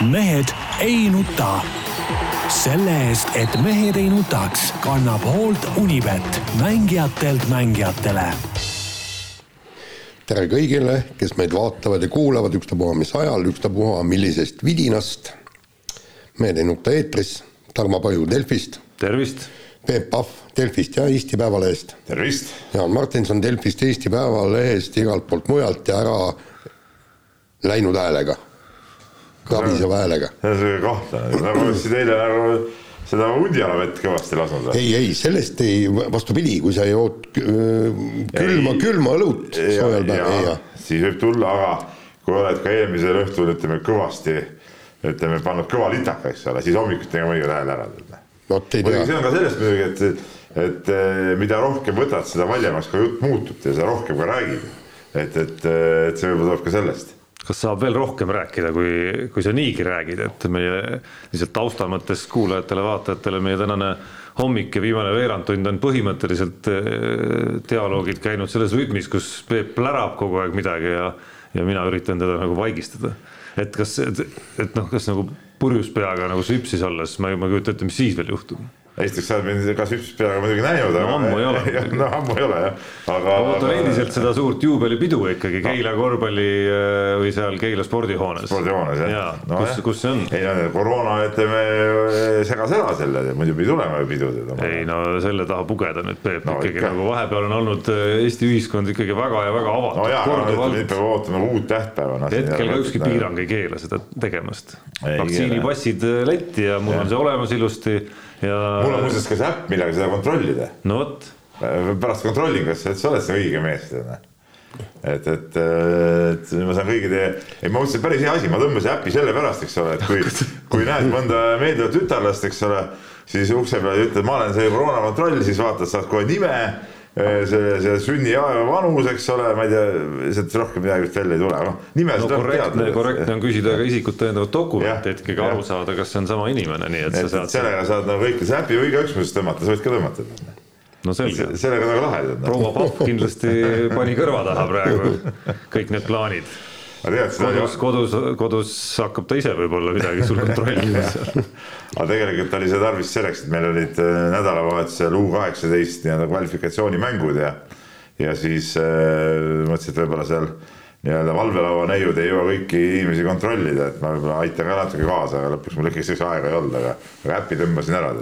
mehed ei nuta. selle eest, et mehed ei nutaks, kannab hoolt Unibet, mängijatelt mängijatele. tere kõigile, kes meid vaatavad ja kuulavad, ükstapuha mis ajal, ükstapuha millisest vidinast. mehed ei nuta eetris, Tarmo Paju Delfist. tervist. Peep Pahv Delfist ja Eesti Päevalehest. tervist. Jaan Martinson Delfist, Eesti Päevalehest, igalt poolt mujalt ja ära läinud häälega rabiseva häälega. kahtlane, nagu oleksid eile nagu seda hundialavett kõvasti lasknud või? ei, ei sellest ei, vastupidi, kui sa jood külma, külma õlut soojal päeval, ei siis võib tulla, aga kui oled ka eelmisel õhtul ütleme kõvasti, ütleme pannud kõva litaka, eks ole, siis hommikuti ega mõnikord hääl ära ei tea. see on ka sellest muidugi, et, et mida rohkem võtad, seda valjemaks ka jutt muutub ja seda rohkem ka räägid. et, et, et see võib-olla tuleb ka sellest kas saab veel rohkem rääkida, kui, kui sa niigi räägid, et meie lihtsalt tausta mõttes kuulajatele-vaatajatele meie tänane hommik ja viimane veerandtund on põhimõtteliselt eh, dialoogid käinud selles rütmis, kus Peep plärab kogu aeg midagi ja, ja mina üritan teda nagu vaigistada. et kas, et, et noh, kas nagu purjus peaga nagu süpsis olles, ma ei, ma ei kujuta ette, mis siis veel juhtub esiteks sa oled mind ka süpspeaga muidugi näinud. no ammu ei ole. no ammu ei ole jah, aga. ma ootan endiselt seda suurt juubelipidu ikkagi Keila korvpalli äh, või seal Keila spordihoones. spordihoones jah ja, no,. kus, kus see on? ei no koroona ütleme segas ära selle, muidu pidi tulema ju pidu. ei no selle taha pugeda nüüd Peep no, ikkagi ikka. nagu vahepeal on olnud äh, Eesti ühiskond ikkagi väga ja väga avatud. no jaa, aga nüüd peab ootama uut tähtpäeva no,. hetkel ka ükski piirang ei keela seda tegemast. vaktsiinipassid äh, letti ja mul ja. on see olemas ilusti ja. mul on muuseas ka see äpp, millega seda kontrollida. no vot. pärast kontrollin, kas sa oled see õige mees tead et, et, et ma saan kõigi teie, ei ma mõtlesin, päris hea asi, ma tõmbasin äpi sellepärast, eks ole, et kui, kui näed mõnda meeldivat tütarlast, eks ole, siis ukse peal ütled, ma olen see koroonakontroll, siis vaatad, saad kohe nime see, see sünniaja vanus, eks ole, ma ei tea, sealt rohkem midagi vist välja ei tule, noh. no korrektne, korrektne on küsida ka isikut tõendavat dokumenti, et ikkagi aru saada, kas see on sama inimene, nii et, et sa saad. sellega saad nagu kõike, see äpi või igaüks mõttes tõmmata, sa võid ka tõmmata. no selge. sellega nagu lahe. proua Pahv kindlasti pani kõrva taha praegu kõik need plaanid kodus, kodus, kodus hakkab ta ise võib-olla midagi sul kontrollima seal. aga tegelikult oli see tarvis selleks, et meil olid äh, nädalavahetusel U kaheksateist nii-öelda kvalifikatsioonimängud ja, ja siis äh, mõtlesin, et võib-olla seal nii-öelda valvelaua neiud ei jõua kõiki inimesi kontrollida, et ma võib-olla aitan ka natuke kaasa, aga lõpuks mul ikkagi selleks aega ei olnud, aga, aga äppi tõmbasin ära.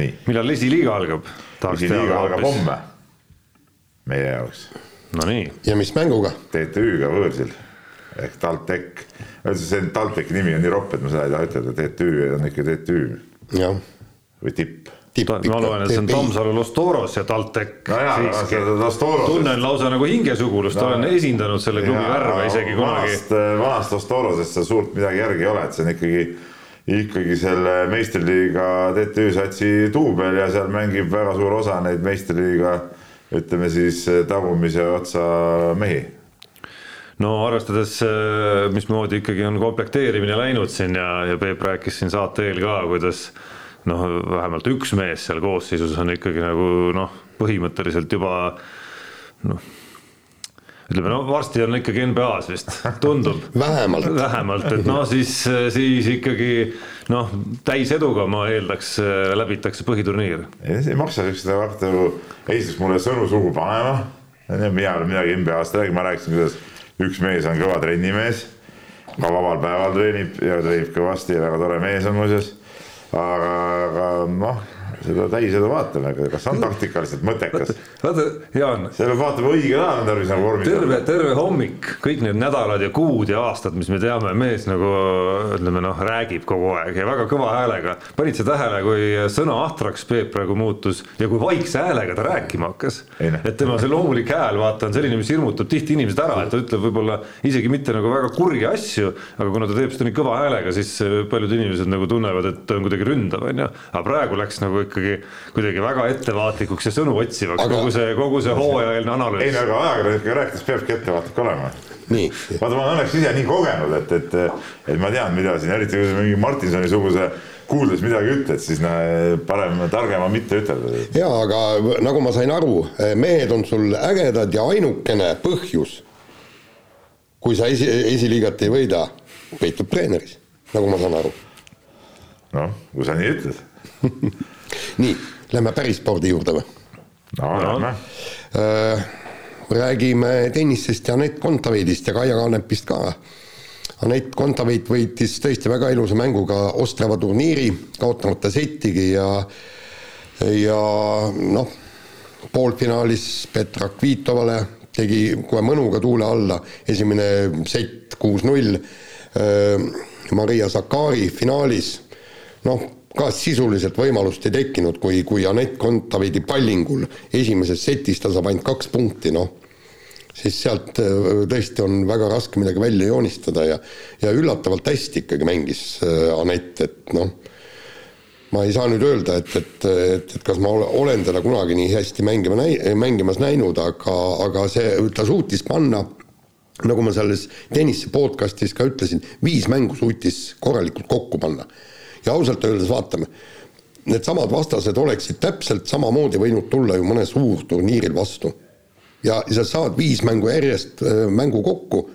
nii. millal esiliiga algab? esiliiga algab homme meie jaoks Nonii. ja mis mänguga? TTÜ-ga võõrsil ehk TalTech. see TalTechi nimi on nii ropp, et ma seda ei taha ütelda, TTÜ on ikka TTÜ. või tipp ma loen, et see on Tammsalu Los Toros ja TalTech no. tunnen lausa nagu hingesugulust no., olen esindanud selle klubi värve isegi kunagi. vanast, vanast Los Torosest seal suurt midagi järgi ei ole, et see on ikkagi, ikkagi selle meistriliiga TTÜ satsi duubel ja seal mängib väga suur osa neid meistriliiga ütleme siis eh, tagumise otsa mehi. No arvestades, eh, mismoodi ikkagi on komplekteerimine läinud siin ja, ja Peep rääkis siin saate eel ka, kuidas noh, vähemalt üks mees seal koosseisus on ikkagi nagu noh, põhimõtteliselt juba noh ütleme no varsti on ikkagi NBA-s vist, tundub vähemalt, vähemalt, et noh, siis, siis ikkagi noh, täiseduga ma eeldaks, läbitakse põhiturniir. ei maksa siukseid hakata nagu esiteks mulle sõnu suhu panema. mina olen midagi NBA-st rääkinud, ma rääkisin, kuidas üks mees on kõva trennimees, ka vabal päeval treenib ja treenib kõvasti ja väga tore mees on muuseas. aga, aga noh seda täisedu vaatame, kas on taktikaliselt mõttekas. vaata, Jaan. seda peab vaatama õigel ajal on tarvis nagu vormis. terve, terve hommik, kõik need nädalad ja kuud ja aastad, mis me teame, mees nagu ütleme noh, räägib kogu aeg ja väga kõva häälega. panid sa tähele, kui sõna ahtraks Peep praegu muutus ja kui vaikse häälega ta rääkima hakkas. et tema see loomulik hääl, vaata, on selline, mis hirmutab tihti inimesed ära, et ta ütleb võib-olla isegi mitte nagu väga kurji asju, aga kuna ta teeb seda nii kõva häälega, siis paljud inimesed nagu tunnevad, et ta on kuidagi ründav, on ju. aga praegu läks nagu ikkagi kuidagi väga ettevaatlikuks ja sõnu otsivaks aga... kogu see, kogu see hooajaeelne analüüs. ei no aga ajakirjanikega rääkides peabki ettevaatlik olema. vaata, ma olen õnneks ise nii kogenud, et, et, et ma tean, mida siin, eriti kui mingi Martinsoni suguse kuuldes midagi ütled, siis noh, parem, targem on mitte ütelda. ja aga nagu ma sain aru, mehed on sul ägedad ja ainukene põhjus, kui sa esi, esiliigat ei võida, peitub treeneris, nagu ma saan aru. noh, kui sa nii ütled. nii, lähme päris spordi juurde või? no lähme äh,. räägime tennisest ja Anett Kontaveidist ja Kaia Kaanepist ka. Anett Kontaveit võitis tõesti väga ilusa mänguga Ostrava turniiri, kaotamata settigi ja ja noh, poolfinaalis Petra Kvitovale tegi kohe mõnuga tuule alla, esimene sett kuus-null, Maria Sakari finaalis, noh, ka sisuliselt võimalust ei tekkinud, kui, kui Anett Kontaveidi pallingul esimeses setis ta saab ainult kaks punkti, noh, siis sealt tõesti on väga raske midagi välja joonistada ja ja üllatavalt hästi ikkagi mängis Anett, et noh, ma ei saa nüüd öelda, et, et, et, et kas ma olen teda kunagi nii hästi mängima näi-, mängimas näinud, aga, aga see, ta suutis panna, nagu ma selles tennise podcast'is ka ütlesin, viis mängu suutis korralikult kokku panna. Ja ausalt öeldes vaatame, needsamad vastased oleksid täpselt samamoodi võinud tulla ju mõne suurturniiril vastu. ja, ja sa saad viis mängu järjest mängu kokku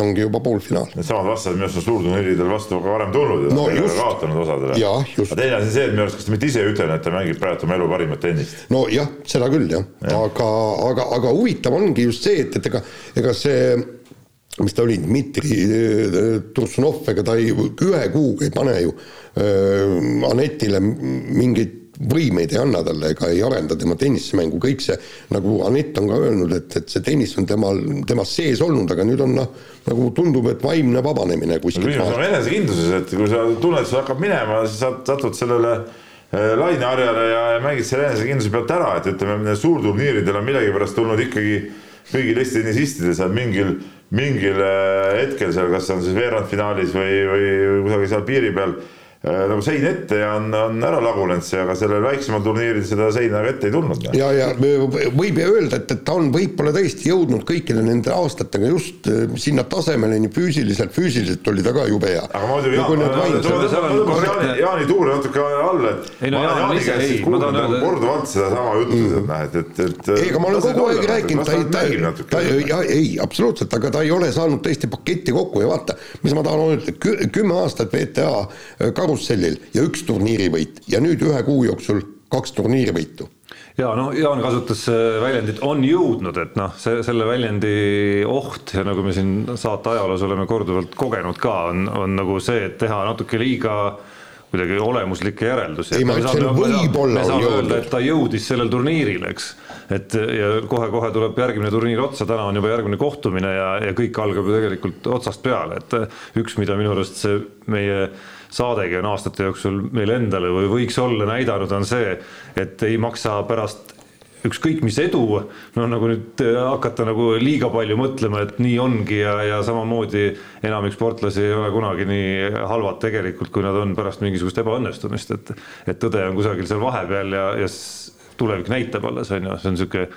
ongi juba poolfinaal. Needsamad vastased minu arust on suurturniiridel vastu ka varem tulnud ja no, kaotanud osadele. aga teine asi on see, et minu arust, kas ta mitte ise ei ütelnud, et ta mängib praegu oma elu parimat tennist. nojah, seda küll jah ja., aga, aga, aga huvitav ongi just see, et, et ega, ega see mis ta oli, Dmitri Tursunov, ega ta ei, ühe kuuga ei pane ju äh, Anetile mingeid võimeid ei anna talle ega ei arenda tema tennisemängu, kõik see, nagu Anett on ka öelnud, et, et see tennis on temal, temas sees olnud, aga nüüd on noh, nagu tundub, et vaimne vabanemine kuskilt. küsimus on enesekindluses, et kui sa tunned, et sul hakkab minema, siis sa satud sellele laineharjale ja, ja mängid selle enesekindluse pealt ära, et ütleme, suurturniiridel on millegipärast tulnud ikkagi kõigil Eesti tennisistidel seal mingil, mingil hetkel seal, kas on siis veerandfinaalis või, või kusagil seal piiri peal nagu sein ette ja on, on ära lagunenud see, aga sellel väiksemal turniiril seda seina ette ei tulnud. ja, ja võib ju öelda, et, et ta on võib-olla tõesti jõudnud kõikide nende aastatega just sinna tasemele nii füüsiliselt, füüsiliselt oli ta ka jube hea. aga ma muidugi Jaan, Jaani tuule natuke alla, et ei, no, ma olen Jaani käest kuulnud nagu korduvalt sedasama juttu mm., et noh, et, et, et ei, aga ma olen kogu aeg rääkinud, ta ei, ta, ja ei, absoluutselt, aga ta ei ole saanud tõesti paketti kokku ja vaata, mis ma tahan öelda, kümme aastat VTA karussellil ja üks turniirivõit ja nüüd ühe kuu jooksul kaks turniirivõitu ja no Jaan kasutas väljendit on jõudnud, et noh, see selle väljendi oht ja nagu me siin saate ajaloos oleme korduvalt kogenud ka, on, on nagu see, et teha natuke liiga kuidagi olemuslikke järeldusi. ei, ma ütlesin, võib-olla on jõudnud. ta jõudis sellel turniiril, eks et ja kohe-kohe tuleb järgmine turniir otsa, täna on juba järgmine kohtumine ja, ja kõik algab ju tegelikult otsast peale, et üks, mida minu arust see meie saadegi on aastate jooksul meile endale või võiks olla näidanud, on see, et ei maksa pärast ükskõik mis edu, no nagu nüüd hakata nagu liiga palju mõtlema, et nii ongi ja, ja samamoodi enamik sportlasi ei ole kunagi nii halvad tegelikult, kui nad on pärast mingisugust ebaõnnestumist, et et tõde on kusagil seal vahepeal ja, ja tulevik näitab alles, on ju, see on niisugune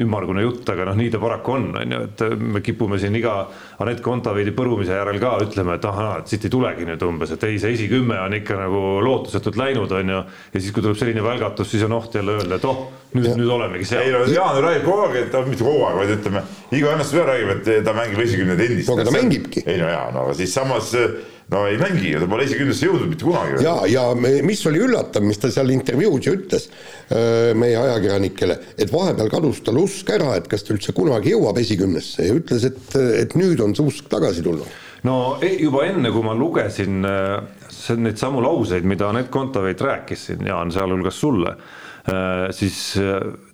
ümmargune jutt, aga noh, nii ta paraku on, on ju, et me kipume siin iga Anett Kontaveidi põrumise järel ka ütlema, et ahah, et siit ei tulegi nüüd umbes, et ei, see esikümme on ikka nagu lootusetult läinud, on ju. ja siis, kui tuleb selline välgatus, siis on oht jälle öelda, et oh, nüüd, nüüd olemegi seal. ei no Jaan räägib kogu aeg, et mitte kogu aeg, vaid ütleme, iga õnnestuse räägib, et ta mängib esikümne tennist. no aga ta mängibki. ei no jaa, no aga siis samas no ei mängi ja ta pole esikümnesse jõudnud mitte kunagi. ja, ja mis oli üllatav, mis ta seal intervjuus ju ütles meie ajakirjanikele, et vahepeal kadus tal usk ära, et kas ta üldse kunagi jõuab esikümnesse ja ütles, et, et nüüd on see usk tagasi tulnud. no e, juba enne, kui ma lugesin neid samu lauseid, mida Anett Kontaveit rääkis siin, Jaan, sealhulgas sulle, siis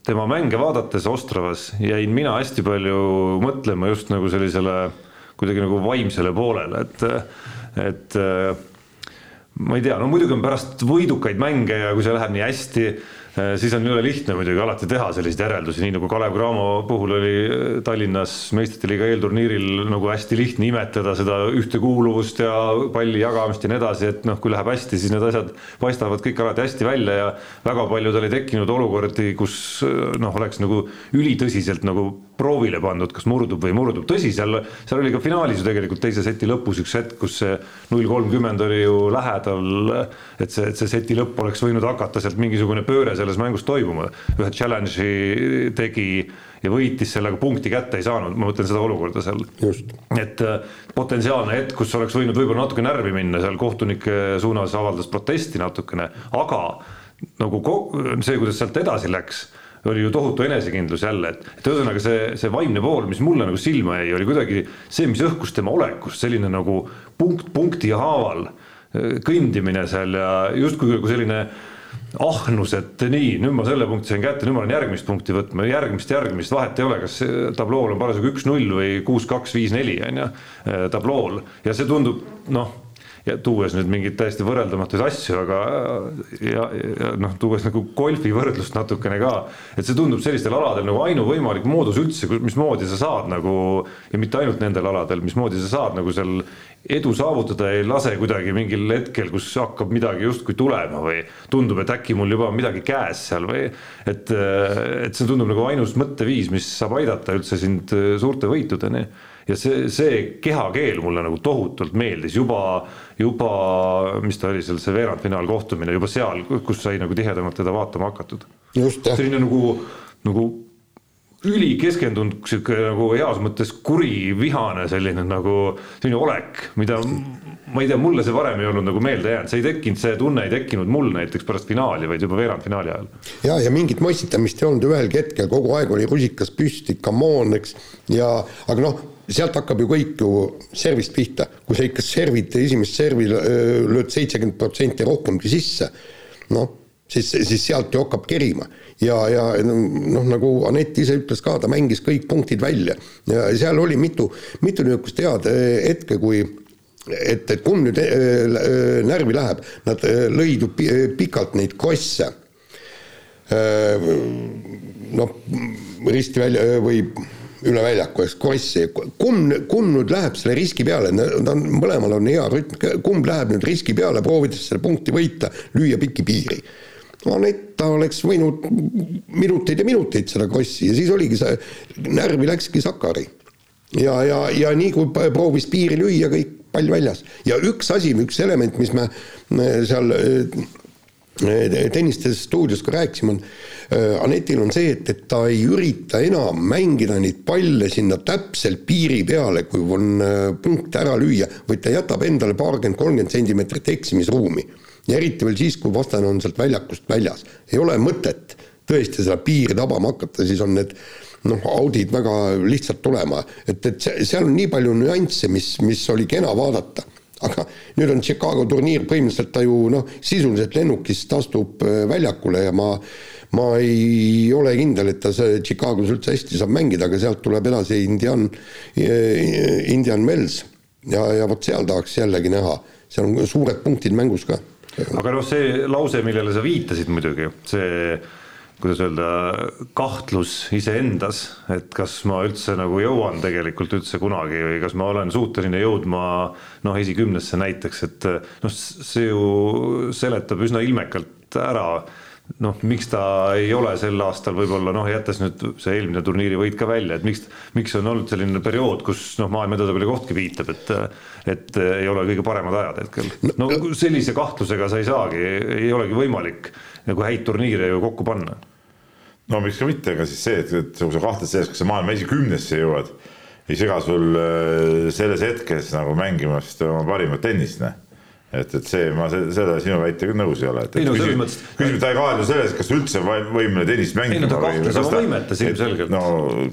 tema mänge vaadates Ostravas jäin mina hästi palju mõtlema just nagu sellisele kuidagi nagu vaimsele poolele, et et äh, ma ei tea, no muidugi on pärast võidukaid mänge ja kui see läheb nii hästi, siis on jõle lihtne muidugi alati teha selliseid järeldusi, nii nagu Kalev Cramo puhul oli äh, Tallinnas meistrite liiga eelturniiril nagu hästi lihtne imetleda seda ühtekuuluvust ja palli jagamist ja nii edasi, et noh, kui läheb hästi, siis need asjad paistavad kõik alati hästi välja ja väga paljudel ei tekkinud olukordi, kus noh, oleks nagu ülitõsiselt nagu proovile pandud, kas murdub või ei murdub, tõsi, seal, seal oli ka finaalis ju tegelikult teise seti lõpus üks hetk, kus see null kolmkümmend oli ju lähedal, et see, et see seti lõpp oleks võinud hakata sealt mingisugune pööre selles selles mängus toimuma. ühe challenge'i tegi ja võitis sellega punkti kätte ei saanud, ma mõtlen seda olukorda seal. et äh, potentsiaalne hetk, kus oleks võinud võib-olla natuke närvi minna seal kohtunike suunas avaldas protesti natukene, aga nagu see, kuidas sealt edasi läks oli ju tohutu enesekindlus jälle, et, et ühesõnaga see, see vaimne pool, mis mulle nagu silma jäi, oli kuidagi see, mis õhkus tema olekust, selline nagu punkt punkti haaval äh, kõndimine seal ja justkui nagu selline ahnus, et nii, nüüd ma selle punkti sain kätte, nüüd ma lähen järgmist punkti võtma, järgmist, järgmist, vahet ei ole, kas tablool on parasjagu üks-null või kuus-kaks-viis-neli on ju, äh, tablool. Ja see tundub noh ja tuues nüüd mingeid täiesti võrreldamatuid asju, aga ja, ja noh, tuues nagu golfi võrdlust natukene ka, et see tundub sellistel aladel nagu ainuvõimalik moodus üldse, mismoodi sa saad nagu ja mitte ainult nendel aladel, mismoodi sa saad nagu seal edu saavutada, ei lase kuidagi mingil hetkel, kus hakkab midagi justkui tulema või tundub, et äkki mul juba on midagi käes seal või et, et see tundub nagu ainus mõtteviis, mis saab aidata üldse sind suurte võitudeni ja see, see kehakeel mulle nagu tohutult meeldis. Juba, juba, mis ta oli seal, see veerandfinaalkohtumine juba seal, kus sai nagu tihedamalt teda vaatama hakatud. selline nagu, nagu ülikeskendunud, sihuke nagu heas mõttes kuri, vihane selline nagu selline olek, mida ma ei tea, mulle see varem ei olnud nagu meelde jäänud, see ei tekkinud, see tunne ei tekkinud mul näiteks pärast finaali, vaid juba veerandfinaali ajal. ja, ja mingit mossitamist ei olnud. Ühelgi hetkel, kogu aeg oli rusikas püsti, come on, eks, ja aga noh sealt hakkab ju kõik ju servist pihta, kui sa ikka servid, esimest servi lööd seitsekümmend protsenti rohkemgi sisse, noh, siis, siis sealt ju hakkab kerima. ja, ja noh, nagu Anett ise ütles ka, ta mängis kõik punktid välja ja seal oli mitu, mitu niisugust head hetke, kui et, et kumb nüüd närvi läheb, nad lõid ju pikalt neid krosse. noh, risti välja või üle väljaku, eks, Krossi, kumb, kumb nüüd läheb selle riski peale, ta on, mõlemal on hea rütm, kumb läheb nüüd riski peale, proovides selle punkti võita, lüüa pikki piiri. Anett ta oleks võinud minuteid ja minuteid seda Krossi ja siis oligi see, närvi läkski Sakari. ja, ja, ja nii kui proovis piiri lüüa, kõik pall väljas. ja üks asi, üks element, mis me seal tennistes stuudios ka rääkisime, on Äh, Anetil on see, et, et ta ei ürita enam mängida neid palle sinna täpselt piiri peale, kui on äh, punkt ära lüüa, vaid ta jätab endale paarkümmend, kolmkümmend sentimeetrit eksimisruumi. ja eriti veel siis, kui vastane on sealt väljakust väljas. ei ole mõtet tõesti seda piiri tabama hakata, siis on need noh, audid väga lihtsalt tulema, et, et seal on nii palju nüansse, mis, mis oli kena vaadata aga nüüd on Chicago turniir, põhimõtteliselt ta ju noh, sisuliselt lennukist astub äh, väljakule ja ma ma ei ole kindel, et ta see Chicagos üldse hästi saab mängida, aga sealt tuleb edasi Indian, Indian Wells ja, ja vot seal tahaks jällegi näha, seal on suured punktid mängus ka. aga noh, see lause, millele sa viitasid muidugi, see kuidas öelda, kahtlus iseendas, et kas ma üldse nagu jõuan tegelikult üldse kunagi või kas ma olen suuteline jõudma noh, esikümnesse näiteks, et noh, see ju seletab üsna ilmekalt ära noh, miks ta ei ole sel aastal võib-olla noh, jättes nüüd see eelmine turniiri võit ka välja, et miks, miks on olnud selline periood, kus noh, maailma edetabeli kohtki viitab, et et ei ole kõige paremad ajad hetkel. no sellise kahtlusega sa ei saagi, ei olegi võimalik nagu häid turniire ju kokku panna. No miks ka mitte, ega siis see, et, et kui sa kahtled selles, kas sa maailma esikümnesse jõuad, ei sega sul äh, selles hetkes nagu mängimast oma parimat tennist, noh et, et see, ma selle sinu väitega nõus ei ole, no, küsimus, mõttes... küsimus ta ei kaheldu selles, kas üldse võimeline tennist mängima. ei no ta kahtles oma võimetes ilmselgelt. no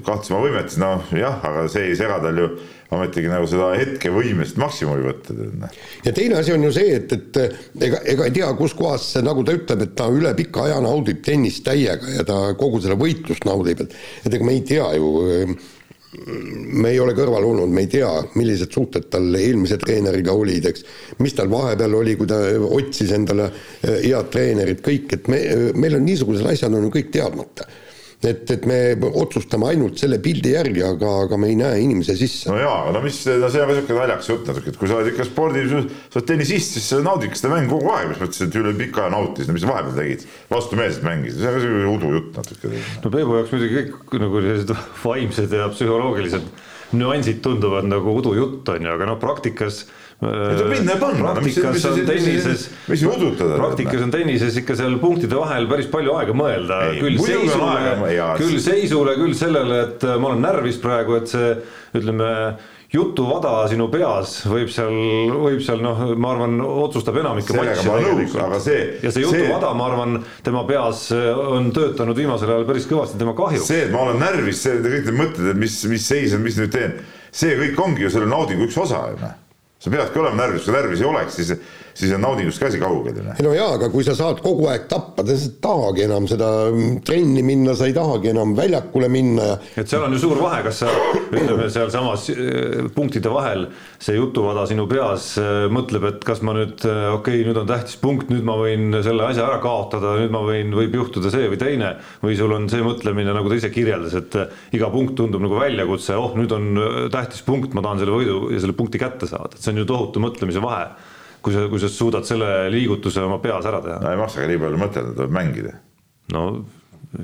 kahtles oma võimetes, noh jah, aga see ei sega tal ju ometigi nagu seda hetkevõimest maksimumi võtta. Noh. ja teine asi on ju see, et, et ega, ega ei tea, kuskohast see, nagu ta ütleb, et ta üle pika aja naudib tennist täiega ja ta kogu seda võitlust naudib, et et ega me ei tea ju me ei ole kõrval olnud, me ei tea, millised suhted tal eelmise treeneriga olid, eks. mis tal vahepeal oli, kui ta otsis endale eh, head treenerit, kõik, et me, meil on niisugused asjad on kõik teadmata et, et me otsustame ainult selle pildi järgi, aga, aga me ei näe inimese sisse. no jaa, aga no mis, no see on ka niisugune naljakas jutt natuke, et kui sa oled ikka spordi, sa oled tennisist, siis naudid seda mängu kogu aeg, mis mõttes, et üle pika aja nautis, no mis sa vahepeal tegid, vastumeelselt mängisid, see on ka niisugune udujutt natuke. no Peebu jaoks muidugi kõik nagu sellised vaimsed ja psühholoogilised nüansid tunduvad nagu udujutt on ju, aga noh, praktikas tuleb minna ja panna. praktikas on tennises, praktikas on tennises ikka seal punktide vahel päris palju aega mõelda. küll seisule, küll seisule, küll sellele, et ma olen närvis praegu, et see ütleme jutuvada sinu peas võib seal, võib seal noh, ma arvan, otsustab enamikke matše tegelikult. See, ja see jutuvada, ma arvan, tema peas on töötanud viimasel ajal päris kõvasti tema kahjuks. see, et ma olen närvis, see kõik need mõtted, et mis, mis seis on, mis nüüd teen, see kõik ongi ju selle naudingu üks osa ju noh sa peadki olema närvis, kui närvis ei oleks, siis, siis on naudingust ka asi kaugel. ei no jaa, aga kui sa saad kogu aeg tappa, sa ei tahagi enam seda trenni minna, sa ei tahagi enam väljakule minna ja. et seal on ju suur vahe, kas sa ütleme sealsamas äh, punktide vahel see jutuvada sinu peas äh, mõtleb, et kas ma nüüd äh, okei okay,, nüüd on tähtis punkt, nüüd ma võin selle asja ära kaotada, nüüd ma võin, võib juhtuda see või teine. või sul on see mõtlemine, nagu ta ise kirjeldas, et iga punkt tundub nagu väljakutse, oh nüüd on tähtis punkt, ma tahan selle võidu ja selle punkti kätte saada, et see on ju tohutu mõtlemise vahe. Kui sa, kui sa suudad selle liigutuse oma peas ära teha. no ei maksagi nii palju mõtelda, tuleb mängida. no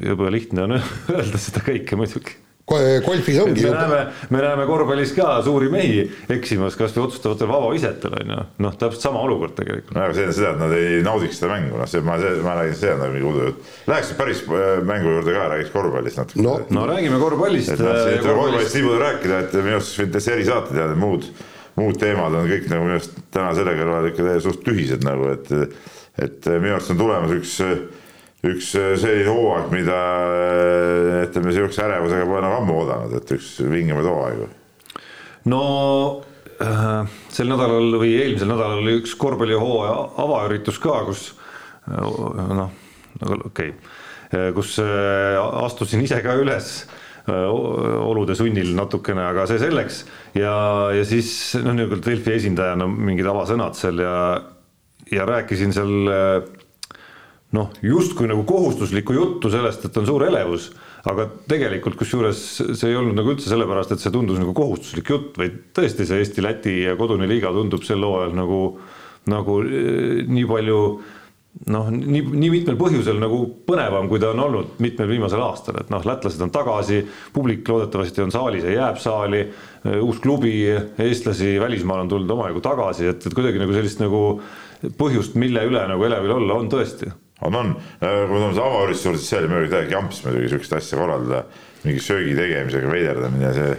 jube lihtne on öelda seda kõike muidugi golfis ongi. me näeme, me näeme korvpallis ka suuri mehi eksimas kasvõi otsustavatel vabavisetel on ju, noh, täpselt sama olukord tegelikult. no aga see on seda, et nad ei naudiks seda mängu, noh, see ma, ma räägin, see on nagu mingi udujutt. Läheks päris äh, mängu juurde ka, räägiks korvpallist natuke. no, no räägime korvpallist. et noh, korvpallist nii palju rääkida, et minu arust võite erisaated ja muud muud teemad on kõik nagu minu arust täna selle kõrval ikka suht tühised nagu, et, et minu arust on tulemas üks, üks selline hooaeg, mida ütleme sihukese ärevusega pole nagu ammu oodanud, et üks vingemaid hooaegu. no äh, sel nädalal või eelmisel nädalal oli üks korvpallihooaja avaüritus ka, kus äh, noh, nagu okei okay., kus äh, astusin ise ka üles olude sunnil natukene, aga see selleks. ja, ja siis noh, nii-öelda Delfi esindajana mingid avasõnad seal ja, ja rääkisin seal noh, justkui nagu kohustuslikku juttu sellest, et on suur elevus, aga tegelikult kusjuures see ei olnud nagu üldse sellepärast, et see tundus nagu kohustuslik jutt, vaid tõesti see Eesti-Läti ja kodune liiga tundub sel hooajal nagu, nagu äh, nii palju noh, nii, nii mitmel põhjusel nagu põnevam, kui ta on olnud mitmel viimasel aastal, et noh, lätlased on tagasi, publik loodetavasti on saalis ja jääb saali, uus klubi, eestlasi välismaal on tulnud omajagu tagasi, et, et kuidagi nagu sellist nagu põhjust, mille üle nagu elevil olla, on tõesti. on, on, kui me tuleme avaürituse juurde, siis see oli muidugi täiega jamps muidugi sihukest asja korraldada, mingi söögi tegemisega veiderdamine, see,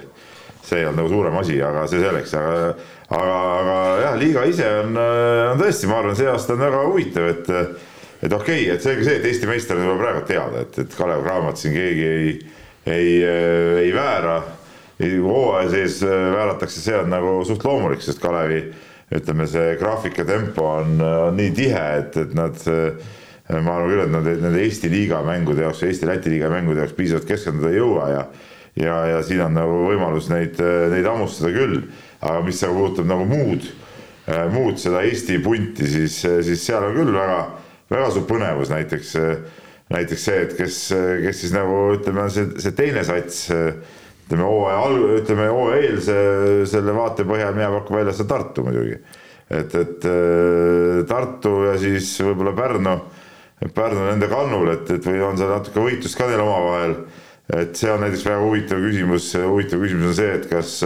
see ei olnud nagu suurem asi, aga see selleks, aga aga, aga jah, liiga ise on, äh, on tõesti, ma arvan, see aasta on väga huvitav, et et okei okay,, et selge see, et Eesti meister on juba praegu teada, et, et Kalev Cramat siin keegi ei, ei, äh, ei väära. hooaja sees äh, vääratakse, see on nagu suht loomulik, sest Kalevi ütleme, see graafik ja tempo on, on nii tihe, et, et nad ma arvan küll, et nad nende Eesti liiga mängude jaoks, Eesti-Läti liiga mängude jaoks piisavalt keskenduda ei jõua ja ja, ja siin on nagu võimalus neid, neid hammustada küll aga mis nagu puudutab nagu muud, äh, muud seda Eesti punti, siis, siis seal on küll väga, väga suur põnevus, näiteks, näiteks see, et kes, kes siis nagu ütleme, see, see teine sats, ütleme hooaja alg-, ütleme hooaja eelse selle vaate põhjal mina pakun välja seda Tartu muidugi. et, et äh, Tartu ja siis võib-olla Pärnu, Pärnu nende kannul, et, et või on seal natuke võitlust ka neil omavahel. et see on näiteks väga huvitav küsimus, huvitav küsimus on see, et kas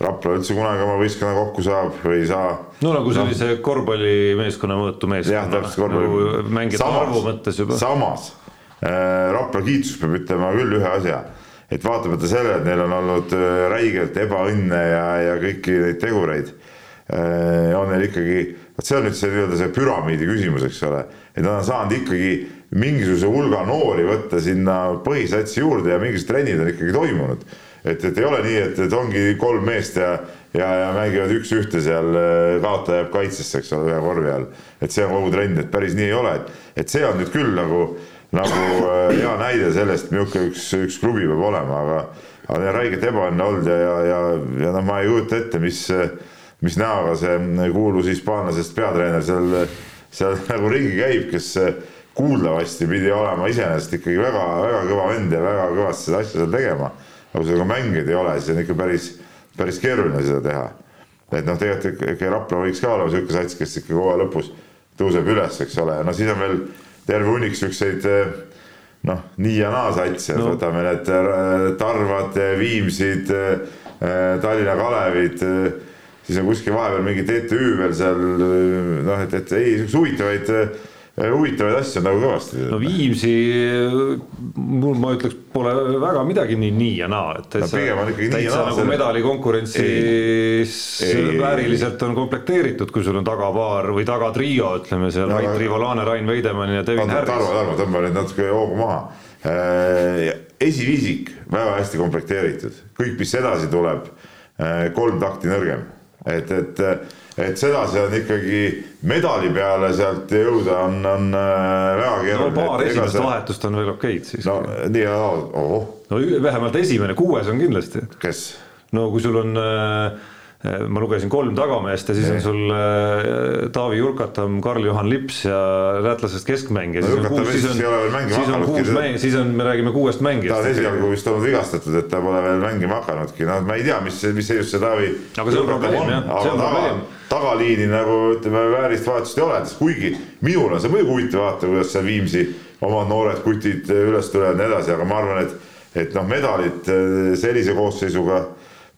Rapla üldse kunagi oma võistkonna kokku saab või ei saa. no nagu sellise no. korvpallimeeskonna mõõtu meeskonna. jah, täpselt korvpalli nagu. mängijate arvu mõttes juba. samas äh, Rapla kiitsus peab ütlema küll ühe asja, et vaatamata sellele, et neil on olnud äh, räigelt ebaõnne ja, ja kõiki neid tegureid äh,, on neil ikkagi, vot see on nüüd see nii-öelda see püramiidi küsimus, eks ole, et nad on saanud ikkagi mingisuguse hulga noori võtta sinna põhisatsi juurde ja mingisugused trennid on ikkagi toimunud et, et ei ole nii, et, et ongi kolm meest ja, ja, ja mängivad üks-ühte seal, äh, kaotaja jääb kaitsesse, eks ole, ühe korvi all. et see on kogu trend, et päris nii ei ole, et, et see on nüüd küll nagu, nagu äh, hea näide sellest, milline üks, üks klubi peab olema, aga, aga räiget ebaõnne olnud ja, ja, ja, ja noh, ma ei kujuta ette, mis, mis näoga see kuulus hispaanlasest peatreener seal, seal nagu ringi käib, kes kuuldavasti pidi olema iseenesest ikkagi väga-väga kõva vend ja väga kõvasti seda asja seal tegema aga kui sul mängijaid ei ole, siis on ikka päris, päris keeruline seda teha. et noh, tegelikult ikka Rapla võiks ka olema sihuke sats, kes ikka hooaja lõpus tõuseb üles, eks ole, no siis on veel terve hunnik siukseid noh, nii ja naa satse no., võtame need äh, Tarvad, Viimsid, äh, Tallinna Kalevid siis on kuskil vahepeal mingi TTÜ veel seal noh, et, et ei, niisuguseid huvitavaid huvitavaid asju on nagu kõvasti. no Viimsi, mul ma ütleks, pole väga midagi nii nii ja naa, et täitsa no,, täitsa nagu medalikonkurentsis vääriliselt on komplekteeritud, kui sul on tagapaar või tagatrio, ütleme seal no, Rait Rivolaane, Rain Veidemann ja Devin Harris. Tarmo, Tarmo, tõmba nüüd natuke hoogu maha. Äh, esiviisik väga hästi komplekteeritud, kõik, mis edasi tuleb, äh, kolm takti nõrgem, et, et et sedasi on ikkagi medali peale sealt jõuda on, on äh, väga keeruline. no paar esimest see... vahetust on veel okeid siis. no nii, ohoh. no vähemalt esimene, kuues on kindlasti. kes? no kui sul on äh, ma lugesin kolm tagameest ja siis on sul äh, Taavi Jurkatam, Karl-Juhan Lips ja lätlasest keskmängija. siis on kuus, siis on, siis on kuus mängijat, siis on, me räägime kuuest mängijast. ta on esialgu vist olnud vigastatud, et ta pole veel mängima hakanudki, no ma ei tea, mis, mis seis see Taavi. aga see on probleem jah, see on probleem tagaliini nagu ütleme, väärist vahetust ei ole, kuigi minul on see muidugi huvitav vaadata, kuidas seal Viimsi omad noored kutid üles tulevad ja nii edasi, aga ma arvan, et, et noh, medalit eh, sellise koosseisuga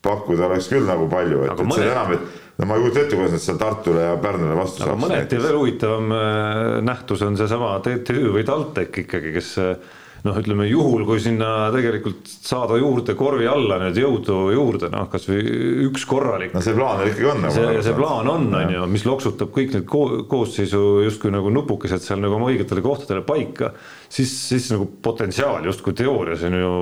pakkuda oleks küll nagu palju, et, et mõned... seda enam, et no ma ei kujuta ette, kuidas nad seal Tartule ja Pärnule vastu saaks. mõneti veel huvitavam äh, nähtus on seesama TTÜ või TalTech ikkagi, kes äh, noh, ütleme juhul, kui sinna tegelikult saada juurde korvi alla nüüd jõudu juurde, noh, kasvõi üks korralik. no see plaan ikkagi on. Nagu see, see plaan on, on ju, mis loksutab kõik need ko koosseisu justkui nagu nupukesed seal nagu oma õigetele kohtadele paika, siis, siis nagu potentsiaal justkui teoorias on ju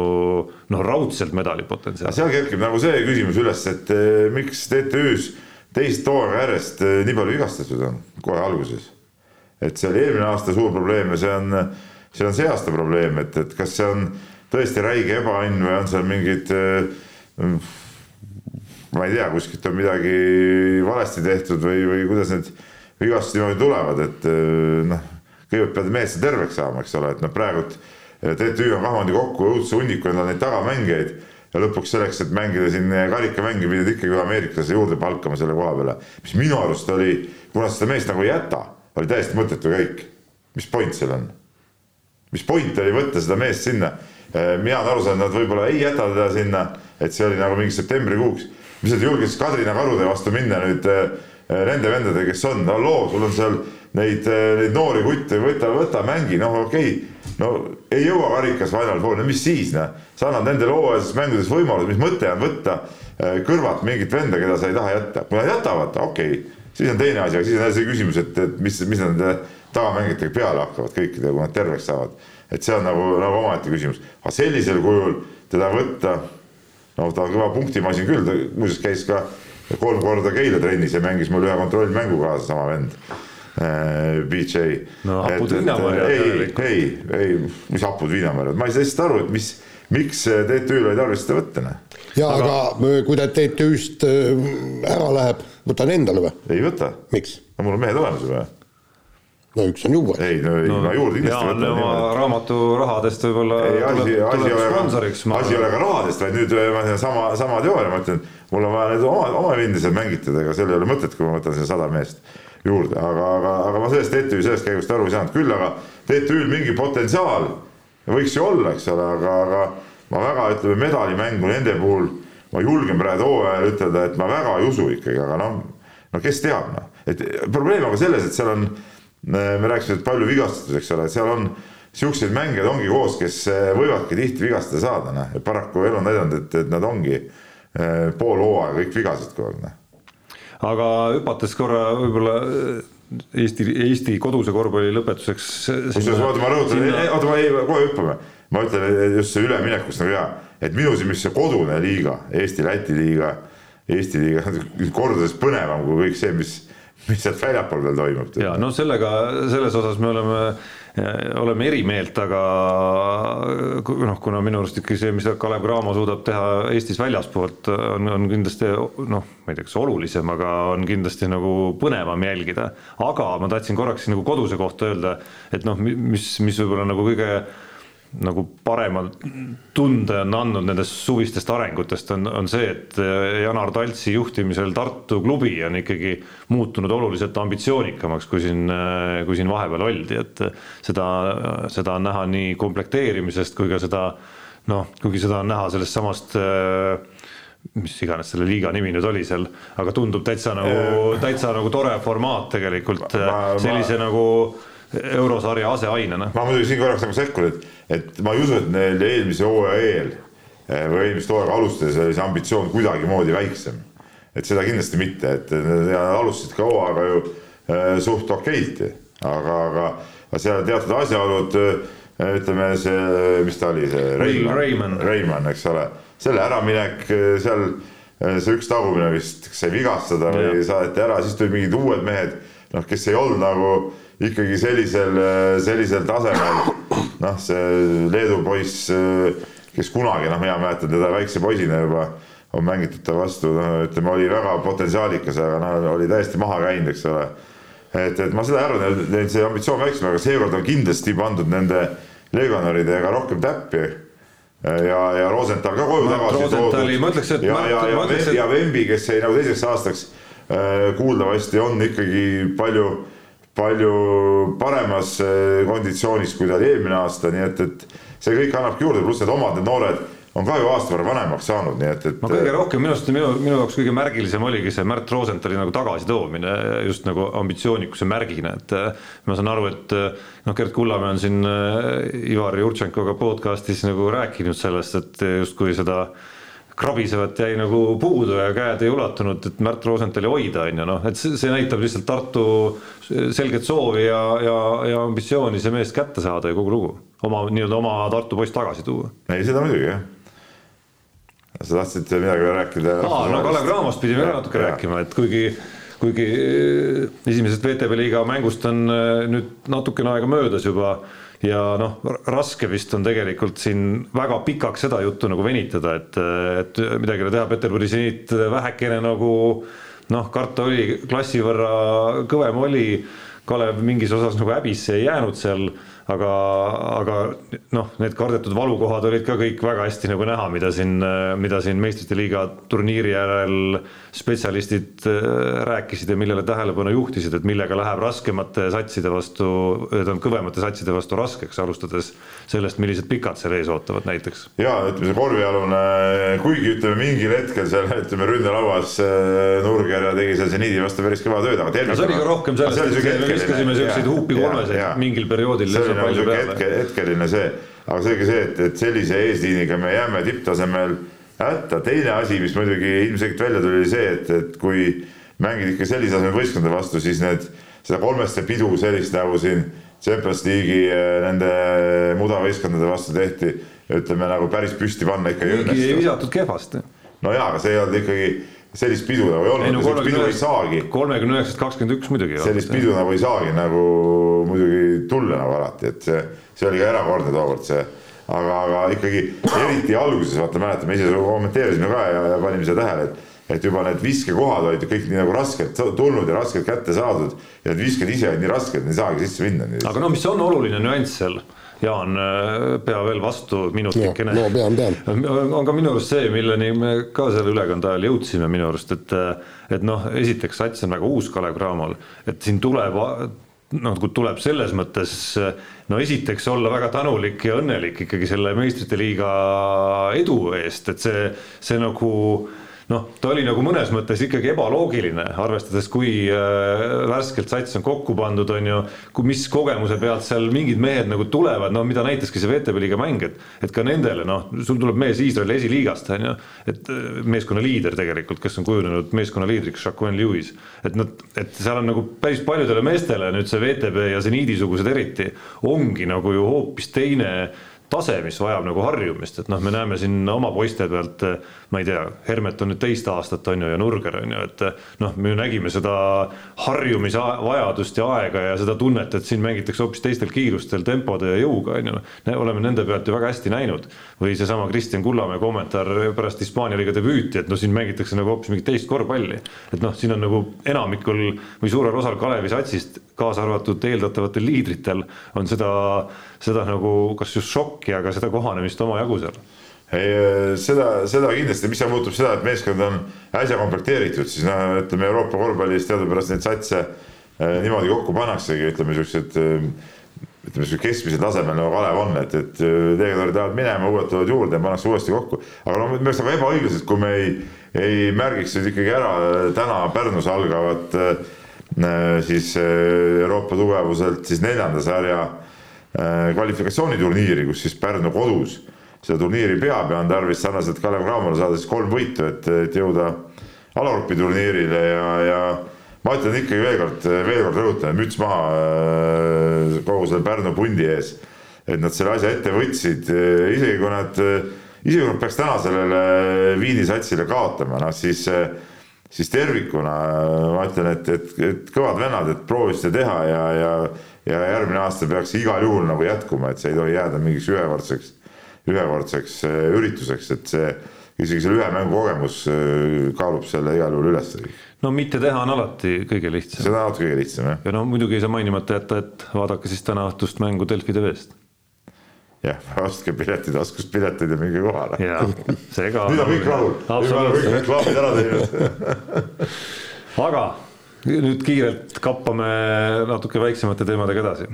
noh, raudselt medali potentsiaal. seal kerkib nagu see küsimus üles, et eh, miks TTÜ-s teist hooaega järjest eh, nii palju vigastatud on kohe alguses. et see oli eelmine aasta suur probleem ja see on see on see aasta probleem, et, et kas see on tõesti räige ebaõnn või on seal mingid äh, ma ei tea, kuskilt on midagi valesti tehtud või, või kuidas need vigastused niimoodi tulevad, et äh, noh, kõigepealt pead mehed seal terveks saama, eks ole, et noh, praegult äh, TTÜ on kahvanud kokku õudse hunniku endale neid tagamängijaid ja lõpuks selleks, et mängida siin karikamänge, pidid ikkagi ühe ameeriklase juurde palkama selle koha peale, mis minu arust oli, kuna seda meest nagu ei jäta, oli täiesti mõttetu käik. mis point seal on? Mis point oli võtta seda meest sinna. Äh, mina olen aru saanud, nad võib-olla ei jäta teda sinna, et see oli nagu mingi septembrikuuks. mis nad julgesid Kadrina karude vastu minna nüüd äh, äh, nende vendadega, kes on, halloo, sul on seal neid, neid noori kutte, võta, võta, mängi, noh, okei okay. no ei jõua karikas Final Fouri, no mis siis, noh. sa annad nendele hooajalises mängudes võimaluse, mis mõte on võtta kõrvalt mingit venda, keda sa ei taha jätta, kui nad jätavad, okei okay., siis on teine asi, aga siis on see küsimus, et, et mis, mis nad tagamängijatega peale hakkavad kõikidele, kui nad terveks saavad. et see on nagu, nagu omaette küsimus, aga sellisel kujul teda võtta, no ta on kõva punktimasin küll, ta muuseas käis ka kolm korda Keila trennis ja mängis mul ühe kontrollmängu kaasa, sama vend äh,. BJ. no hapud viinamarjad. ei, ei, ei, mis hapud viinamarjad, ma ei saa lihtsalt aru, et mis, miks TTÜ-l oli tarvis seda võtta, noh. ja aga, aga kui ta TTÜ-st äh, ära läheb, võtan endale või? ei võta. miks? no mul on mehed olemas juba no üks on juue. ei, no ei no, ma juurde kindlasti võtan. oma raamatu rahadest võib-olla tuleb, tuleb sponsoriks. asi ei ole ka rahadest, vaid nüüd ma sama, sama teooria, ma ütlen, mul on vaja nüüd oma, oma vindi seal mängitada, ega seal ei ole mõtet, kui ma võtan sinna sada meest juurde, aga, aga, aga ma sellest TTÜ sellest käigust aru ei saanud küll, aga TTÜ-l mingi potentsiaal võiks ju olla, eks ole, aga, aga ma väga ütleme medalimängu nende puhul, ma julgen praegu hooajal ütelda, et ma väga ei usu ikkagi, aga noh, no kes teab noh, et probleem on ka selles, et seal on me rääkisime, et palju vigastatud, eks ole, seal on siukseid mängijaid ongi koos, kes eh, võivadki tihti vigastada saada, noh, ja paraku elu on näidanud, et, et nad ongi eh, pool hooaega kõik vigased kogu aeg, noh. aga hüpates korra võib-olla eh, Eesti, Eesti koduse korvpalli lõpetuseks. kusjuures oota, ma rõhutan oota, ma ei, kohe hüppame, ma ütlen just see üleminekust nagu hea, et minu silmis see kodune liiga, Eesti-Läti liiga, Eesti liiga, kordades põnevam kui kõik see, mis mis sealt väljapool veel toimub. ja no sellega, selles osas me oleme, oleme eri meelt, aga noh, kuna minu arust ikkagi see, mis Kalev Cramo suudab teha Eestis väljaspoolt, on, on kindlasti noh, ma ei tea, kas olulisem, aga on kindlasti nagu põnevam jälgida. aga ma tahtsin korraks nagu koduse kohta öelda, et noh, mis, mis võib-olla nagu kõige nagu parema tunde on andnud nendest suvistest arengutest, on, on see, et eh, Janar Taltsi juhtimisel Tartu klubi on ikkagi muutunud oluliselt ambitsioonikamaks, kui siin, eh, kui siin vahepeal oldi, et seda, seda on näha nii komplekteerimisest kui ka seda noh, kuigi seda on näha sellest samast mis iganes selle liiga nimi nüüd oli seal, aga tundub täitsa nagu, täitsa nagu tore formaat tegelikult ma, sellise ma, nagu eurosarja aseainena. ma muidugi siin korraks nagu sekkun, et, et ma ei usu, et neil eelmise hooaja eel eh, või eelmist hooaega alustades oli see ambitsioon kuidagimoodi väiksem. et seda kindlasti mitte, et nad alustasid ka hooaega ju äh, suht okeilt, aga, aga, aga seal teatud asjaolud äh, ütleme see, mis ta oli, see Reimann, Reimann, eks ole, selle äraminek seal, see üks tagumine vist sai vigastada või saadeti ära, siis tulid mingid uued mehed, noh, kes ei olnud nagu ikkagi sellisel, sellisel tasemel. noh, see Leedu poiss, kes kunagi, noh, mina mäletan teda väikse poisina juba, on mängitud ta vastu, noh, ütleme, oli väga potentsiaalikas, aga no oli täiesti maha käinud, eks ole. et, et ma seda arvan, et neil see ambitsioon väiksem, aga seekord on kindlasti pandud nende legionäridega rohkem täppi ja, ja Rosenthal ka koju tagasi toodud. ja, ja, ja, ja, ja Vembi, kes jäi nagu teiseks aastaks äh, kuuldavasti on ikkagi palju palju paremas äh, konditsioonis, kui ta oli eelmine aasta, nii et, et see kõik annabki juurde, pluss need omad, need noored on ka ju aasta võrra vanemaks saanud, nii et, et. no kõige rohkem minu arust minu, minu jaoks kõige märgilisem oligi see Märt Rosenthali nagu tagasitoomine just nagu ambitsioonikuse märgina, et äh, ma saan aru, et äh, noh, Gerd Kullamäe on siin Ivar Jurtšenkoga podcast'is nagu rääkinud sellest, et justkui seda krabisevat jäi nagu puudu ja käed ei ulatunud, et Märt Rosenthali hoida, on ju noh, et see, näitab lihtsalt Tartu selget soovi ja, ja, ja ambitsiooni see mees kätte saada ja kogu lugu. oma nii-öelda oma Tartu poiss tagasi tuua. ei, seda muidugi jah. sa tahtsid midagi veel rääkida? aa, no Kalev Cramost pidime ka natuke ja. rääkima, et kuigi kuigi eh, esimesest VTB liiga mängust on eh, nüüd natukene aega möödas juba ja noh, raske vist on tegelikult siin väga pikaks seda juttu nagu venitada, et, et midagi ei ole teha, Peterburi seniit vähekene nagu noh, karta oli, klassi võrra kõvem oli, Kalev mingis osas nagu häbisse ei jäänud seal aga, aga noh, need kardetud valukohad olid ka kõik väga hästi nagu näha, mida siin, mida siin meistrite liiga turniiri järel spetsialistid äh, rääkisid ja millele tähelepanu juhtisid, et millega läheb raskemate satside vastu, tähendab kõvemate satside vastu raskeks, alustades sellest, millised pikad seal ees ootavad näiteks. ja ütleme, see korvialune, kuigi ütleme mingil hetkel seal ütleme rünnelauas äh, Nurger tegi seal seniidi vastu päris kõva tööd, aga tervikuna. see oli ka rohkem sellest, et me viskasime siukseid huupi kolmeseid mingil perioodil nagu sihuke hetke, hetkeline see, aga selge see, et, et sellise eesliiniga me jääme tipptasemel hätta, teine asi, mis muidugi ilmselgelt välja tuli, oli see, et, et kui mängid ikka sellise tasemel võistkondade vastu, siis need, seda kolmeste pidu sellist nagu siin Champions League'i eh, nende mudavõistkondade vastu tehti, ütleme nagu päris püsti panna ikka ei õnnestu. ei visatud kehvasti. no jaa, aga see ei olnud ikkagi sellist pidu nagu ei olnud, sellist pidu ei saagi. kolmekümne üheksast kakskümmend üks muidugi. sellist pidu nagu ei saagi nagu muidugi tulla nagu alati, et see, see oli ka erakordne tookord see, aga, aga ikkagi eriti alguses vaata mäletame, ise kommenteerisime ka ja, ja panime seda tähele, et et juba need viskekohad olid ju kõik nii nagu raskelt tulnud ja raskelt kätte saadud ja need visked ise olid nii rasked, ei saagi sisse minna. aga no mis on oluline nüanss seal Jaan, äh, pea veel vastu minutikene. no pean, pean. on ka minu arust see, milleni me ka selle ülekande ajal jõudsime minu arust, et, et noh, esiteks sats on väga uus Kalev Cramol, et siin tuleb noh, kui tuleb selles mõttes no esiteks olla väga tänulik ja õnnelik ikkagi selle meistrite liiga edu eest, et see, see nagu noh, ta oli nagu mõnes mõttes ikkagi ebaloogiline, arvestades, kui äh, värskelt sats on kokku pandud, on ju, kui mis kogemuse pealt seal mingid mehed nagu tulevad, no mida näitaski see VTB liiga mäng, et et ka nendele noh, sul tuleb mees Iisraeli esiliigast, on ju, et äh, meeskonna liider tegelikult, kes on kujunenud meeskonna liidriks, Jacqueline Lewis, et nad, et seal on nagu päris paljudele meestele nüüd see VTB ja seniidisugused eriti ongi nagu ju hoopis teine tase, mis vajab nagu harjumist, et noh, me näeme siin oma poiste pealt, ma ei tea, Hermet on nüüd teist aastat on ju ja Nurger on ju, et noh, me ju nägime seda harjumise vajadust ja aega ja seda tunnet, et siin mängitakse hoopis teistel kiirustel, tempode ja jõuga on ju. oleme nende pealt ju väga hästi näinud või seesama Kristjan Kullamäe kommentaar pärast Hispaania liiga debüüti, et no siin mängitakse nagu hoopis mingit teist korvpalli. et noh, siin on nagu enamikul või suurel osal Kalevi satsist, kaasa arvatud eeldatavatel liidritel on seda, seda nagu kas just šokk šokki, aga seda kohanemist omajagu seal ei, seda, seda kindlasti, mis seal muutub seda, et meeskond on äsja komplekteeritud, siis noh, ütleme Euroopa korvpallis teadupärast neid satse eh, niimoodi kokku pannaksegi, ütleme siuksed eh, ütleme siis keskmisel tasemel nagu Kalev on, et, et tegevjuhid lähevad minema, uued tulevad juurde ja pannakse uuesti kokku. aga no minu meelest nagu ebaõiglaselt, kui me ei, ei märgiks nüüd ikkagi ära täna Pärnus algavat siis Euroopa tugevuselt siis neljanda sarja kvalifikatsiooniturniiri, kus siis Pärnu kodus seda turniiri peab ja on tarvis sarnaselt Kalev Cramole saada siis kolm võitu, et, et jõuda alagrupi turniirile ja, ja ma ütlen ikkagi veel kord, veel kord rõhutan, müts maha äh, kogu selle Pärnu pundi ees. et nad selle asja ette võtsid, äh, isegi kui nad, äh, isegi kui nad peaks täna sellele Viini satsile kaotama, noh siis, siis tervikuna ma ütlen, et, et, et kõvad vennad, et proovisid teha ja, ja, ja järgmine aasta peaks igal juhul nagu jätkuma, et see ei tohi jääda mingiks ühekordseks, ühekordseks ürituseks, et see isegi selle ühe mängu kogemus kaalub selle igal juhul üles no mitte teha on alati kõige lihtsam. seda on alati kõige lihtsam jah. ja no muidugi ei saa mainimata jätta, et vaadake siis täna õhtust mängu Delfi TV-st. jah, ostke piletid, oskuspiletid ja minge kohale. nüüd on kõik rahul, nüüd on kõik reklaamid ära teinud aga nüüd kiirelt kappame natuke väiksemate teemadega edasi.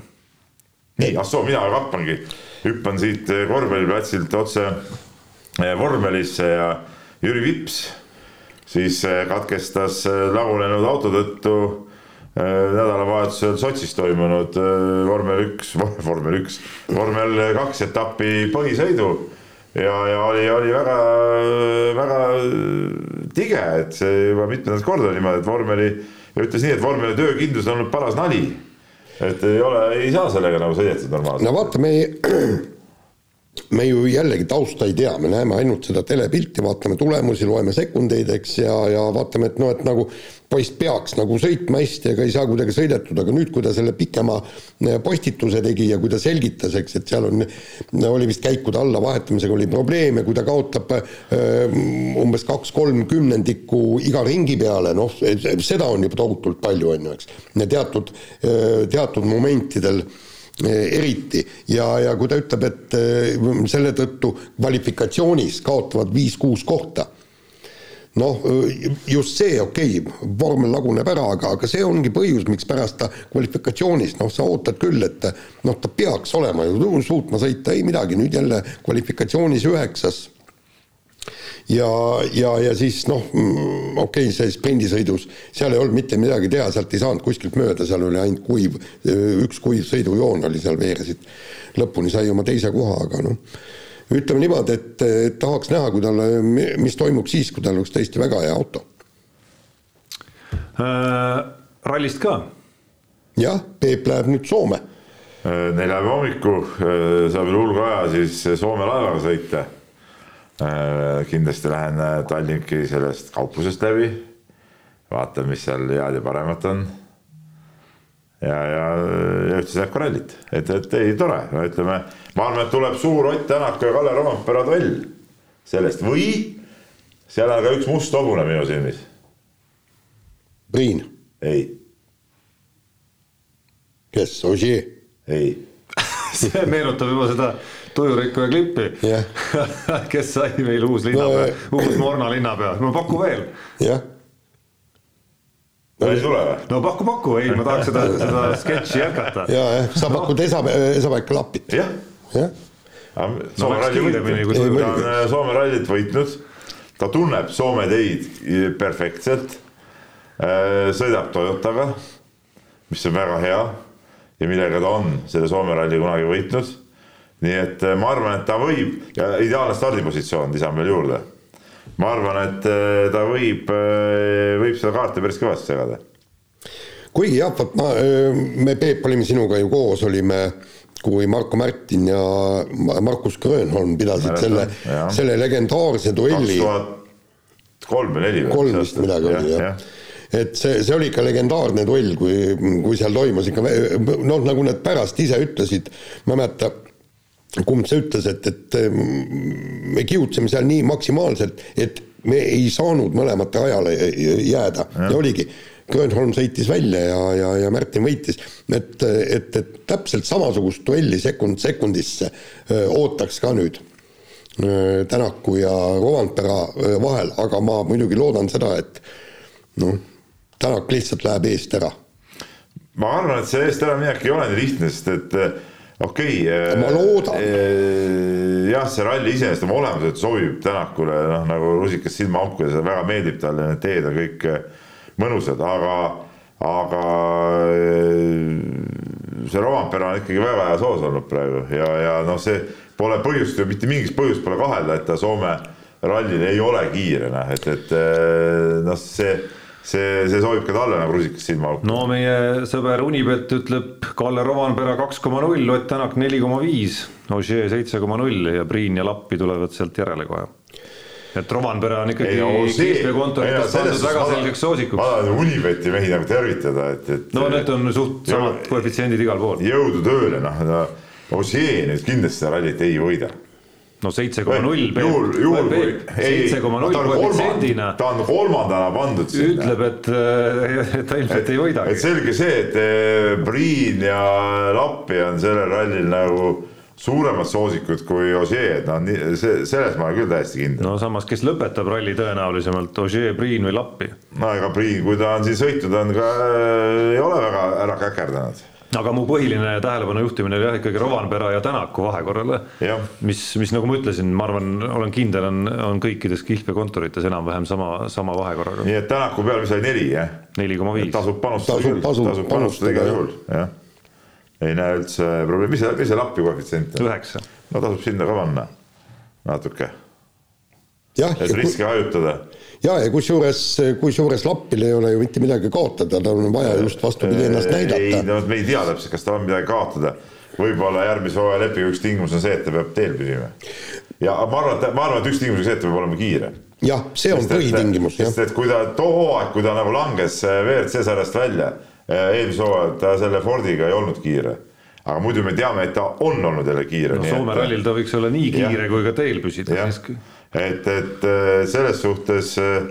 nii, ah soo, mina kappangi, hüppan siit korvpalliplatsilt otse eh, vormelisse ja Jüri Vips siis eh, katkestas eh, lagunenud auto tõttu eh, nädalavahetusel Sotšis toimunud vormel üks, vormel üks, vormel kaks etapi põhisõidu ja, ja oli, oli väga, väga tige, et see juba mitmendat korda niimoodi, et vormeli, ütles nii, et vormeli töökindlus on olnud paras nali. et ei ole, ei saa sellega nagu sõidetud normaalselt. no vaata, me ei me ju jällegi tausta ei tea, me näeme ainult seda telepilti, vaatame tulemusi, loeme sekundeid, eks, ja, ja vaatame, et noh, et nagu poiss peaks nagu sõitma hästi, aga ei saa kuidagi sõidetud, aga nüüd, kui ta selle pikema eh, postituse tegi ja kui ta selgitas, eks, et seal on, oli vist käikude alla vahetamisega oli probleeme, kui ta kaotab öö, umbes kaks-kolm kümnendikku iga ringi peale, noh, seda on juba tohutult palju, on ju, eks. teatud, teatud momentidel Eh, eriti ja, ja kui ta ütleb, et eh, selle tõttu kvalifikatsioonis kaotavad viis-kuus kohta, noh, just see, okei okay,, vormel laguneb ära, aga, aga see ongi põhjus, mikspärast ta kvalifikatsioonis, noh, sa ootad küll, et noh, ta peaks olema ju suutma sõita, ei midagi, nüüd jälle kvalifikatsioonis üheksas ja, ja, ja siis noh, mm, okei okay,, see sprindisõidus, seal ei olnud mitte midagi teha, sealt ei saanud kuskilt mööda, seal oli ainult kuiv, üks kuiv sõidujoon oli seal veeresid. lõpuni sai oma teise koha, aga noh, ütleme niimoodi, et, tahaks näha, kui tal, mis toimuks siis, kui tal oleks tõesti väga hea auto äh,. rallist ka? jah, Peep läheb nüüd Soome äh, neljapäeva hommikul äh, saab veel hulga aja siis Soome laevaga sõita Äh, kindlasti lähen äh, Tallinki sellest kauplusest läbi. vaatan, mis seal head ja paremat on. Ja, ja, läheb ka rallit, et, et ei tore, no ütleme, ma arvan, et tuleb suur Ott Tänak ja Kalle Rompera duell sellest või seal on ka üks must hobune minu silmis. Priin. ei. kes, Ožee? ei see meenutab juba seda tujurikkuja klippi yeah. kes sai meil uus linnapea no,, uus Morna linnapea, no paku veel. jah. No ei tule või? no paku, paku, ei, ma tahaks seda, seda sketši jätkata. ja, jah, sa pakud no. Esa, Esapäev klapit. jah ja. ja.. Soome ralli võitnud, ta on äh, Soome rallit võitnud, ta tunneb Soome teid perfektselt. Äh, sõidab Toyotaga, mis on väga hea ja millega ta on selle Soome ralli kunagi võitnud nii et äh, ma arvan, et ta võib ja ideaalne stardipositsioon lisan veel juurde. Ma arvan, et äh, ta võib, äh, võib seda kaarti päris kõvasti segada. kuigi jah, vot ma, me Peep olime sinuga ju koos, olime kui Marko Märtin ja Markus Grönholm pidasid Mäletan, selle, selle legendaarse duelli. kaks tuhat kolm või neli. kolm vist midagi oli jah ja. et see, see oli ikka legendaarne duell, kui, kui seal toimus ikka noh, nagu nad pärast ise ütlesid, ma ei mäleta kumb see ütles, et, et me kihutasime seal nii maksimaalselt, et me ei saanud mõlemate ajale jääda ja, ja oligi. Grönholm sõitis välja ja, ja, ja Märtin võitis, et, et, et täpselt samasugust duelli sekund sekundisse öö, ootaks ka nüüd öö, Tänaku ja Rovanpera vahel, aga ma muidugi loodan seda, et noh, Tänak lihtsalt läheb eest ära. ma arvan, et see eest äraminek ei ole nii lihtne, sest et okei okay,. Ma loodan. jah, see ralli iseenesest oma olemuselt sobib Tänakule noh, nagu rusikas silmaauku ja see väga meeldib talle, need teed on kõik eh, mõnusad, aga, aga see Rompera on ikkagi väga hea soos olnud praegu ja, ja noh, see pole põhjust ju mitte mingit põhjust pole kahelda, et ta Soome rallil ei ole kiire, noh, et, et noh, see, see, see sobib ka talle nagu rusikas silmaauku. no meie sõber Unibet ütleb Kalle Rovanpera kaks koma null, Ott Tänak neli koma viis, Ožee seitse koma null ja Priin ja Lappi tulevad sealt järele kohe. et Rovanpera on ikkagi kihlveokontorites pandud väga selgeks soosikuks. ma tahan Unibeti mehi nagu tervitada, et, et. no need on suht samad koefitsiendid igal pool. jõudu tööle, noh, no Ožee nüüd kindlasti seda rallit ei võida. No seitse koma null. juhul, juhul kui. seitse koma null koefitsiendina ta on kolmandana pandud sinna. ütleb, et, et ta ilmselt ei et võidagi. selge see, et eh, Priin ja Lappi on sellel rallil nagu suuremad soosikud kui Ožee, et noh, see, selles ma olen küll täiesti kindel. no samas, kes lõpetab ralli tõenäolisemalt, Ožee, Priin või Lappi? no ega Priin, kui ta on siin sõitnud, on ka, ei ole väga ära käkerdanud. Aga mu põhiline tähelepanu juhtimine oli jah ikkagi Rovanpera ja Tänaku vahekorrale mis, mis nagu ma ütlesin, ma arvan, olen kindel, on, on kõikides kihlveokontorites enam-vähem sama, sama vahekorraga, nii et Tänaku peal, mis oli neli, jah? neli koma viis. tasub panustada küll, tasub tasub panustada, igal juhul, jah. ei näe üldse probleemi, mis see, mis see Lappi koefitsient on? üheksa. no tasub sinna ka panna natuke, et riski hajutada. ja, ja kusjuures, kusjuures Lappil ei ole ju mitte midagi kaotada, tal on vaja just vastupidi ennast ei, näidata. no me ei tea täpselt, kas tal on midagi kaotada. võib-olla järgmise hooaja lepingu üks tingimus on see, et ta peab teel püsima. ja ma arvan, et ma arvan, et üks tingimus on see, et ta peab olema kiire. jah, see on põhitingimus, jah sest. et kui ta too hooaeg, kui ta nagu langes WRC sarjast välja, eelmise hooajal ta selle Fordiga ei olnud kiire. aga muidu me teame, et ta on olnud jälle kiire. no Soome rallil ta võiks olla nii kiire Jah. kui ka teel püsida siiski. et, et äh, selles suhtes äh,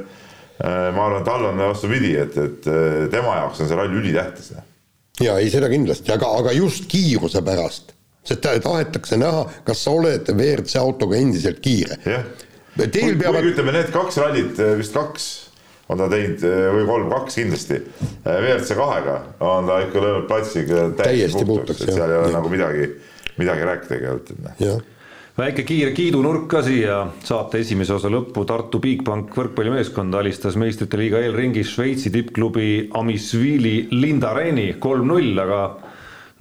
ma arvan, tal on vastupidi, et, et äh, tema jaoks on see rall ülitähtis. ja ei, seda kindlasti, aga, aga just kiiruse pärast, sest ta- tahetakse näha, kas sa oled WRC autoga endiselt kiire. jah, Teil peavad kuigi, ütleme need kaks rallit, vist kaks on ta teinud või kolm, kaks kindlasti. WRC kahega on ta ikka löönud platsi Täiesti puhtaks, et seal ei ole nagu midagi, midagi rääkida tegelikult, et noh. jah, väike kiire kiidunurk ka siia saate esimese osa lõppu, Tartu Bigbank võrkpallimeeskond alistas meistrite liiga eelringis Šveitsi tippklubi Amisvili Lindareni kolm-null, aga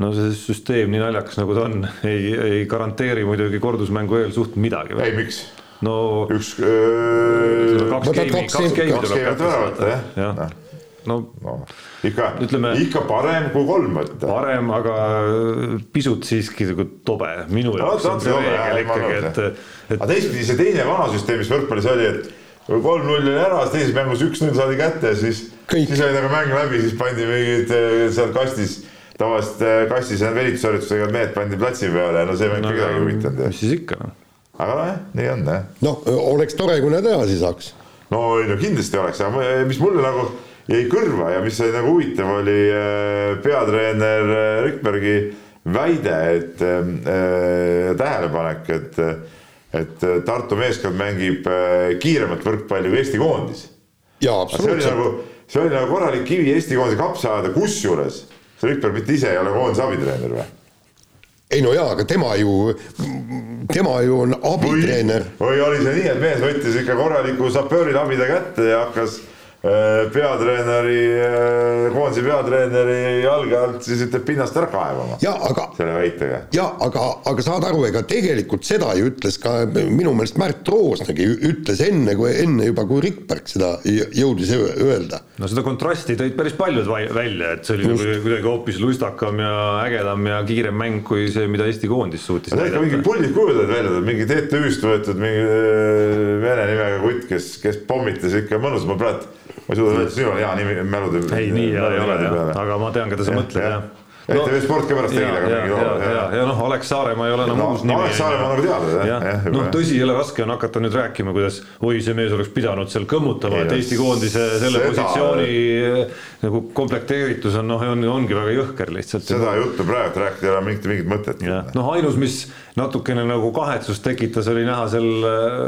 no see süsteem nii naljakas, nagu ta on, ei, ei garanteeri muidugi kordusmängu eel suht midagi. ei, miks? no üks öö, kaks geimi, kaks geimi- tuleb kätte saada jah. jah Noh.. No no, ikka ikka parem kui kolm võtta. parem, aga pisut siiski nagu tobe, minu jaoks on see reegel ikkagi, et, et aga teistpidi see teine vana süsteem, mis võrkpallis oli, et kui kolm-null oli ära, siis teises mängus üks-null saadi kätte, siis, Kõik. siis oli nagu mäng läbi, siis pandi mingid eh, seal kastis, tavaliselt eh, kastis need venitusharjutusega mehed pandi platsi peale, no see mäng ka kedagi ei huvitanud mis siis ikka noh. aga nojah, nii on jah. noh, oleks tore, kui nad edasi saaks. no ei no kindlasti oleks, aga mis mulle nagu jäi kõrva ja mis oli nagu huvitav, oli äh, peatreener äh, Rikbergi väide, et äh, tähelepanek, et, et Tartu meeskond mängib äh, kiiremat võrkpalli kui Eesti koondis. jaa, see oli absoluutselt. nagu, see oli nagu korralik kivi Eesti koondise kapsa ajada, kusjuures see Rikberg mitte ise ei ole koondise abitreener või? ei no jaa, aga tema ju, tema ju on abitreener. või oli see nii, et mees võttis ikka korraliku sapöörilabida kätte ja hakkas äh, peatreeneri, koondise peatreeneri jalge alt siis ütleb pinnast ära kaevama jaa, aga selle väitega. ja aga, aga saad aru, ega tegelikult seda ju ütles ka minu meelest Märt Roosnagi ütles enne, kui enne juba, kui Rikberg seda jõ- jõudis öelda. no seda kontrasti tõid päris paljud vai- välja, et see oli nagu kuidagi hoopis lustakam ja ägedam ja kiirem mäng kui see, mida Eesti koondis suutis ikka mingid pullid kujud olid välja tulnud, mingi TTÜ-st võetud mingi äh, vene nimega kutt, kes, kes pommitas ikka mõnus, ma praegu, ma ei suuda öelda sinu hea nimi, mälude. ei, nii hea ei ole jah, aga ma tean, keda sa mõtled jah. ETV Sport ka pärast tegi ja, temaga ja, mingi ja, loo, ja, ja noh, Alex Saaremaa ei ole enam No, uus nimi. Alex Saaremaa on nagu teada, jah, noh tõsi, jälle raske on hakata nüüd rääkima, kuidas oi, see mees oleks pidanud seal kõmmutama, et Eesti koondise selle positsiooni eh, nagu komplekteeritus on noh, on, ongi väga jõhker lihtsalt. seda juttu praegu rääkida ei ole mingit, mingit mõtet. noh, ainus, mis natukene nagu kahetsust tekitas, oli näha seal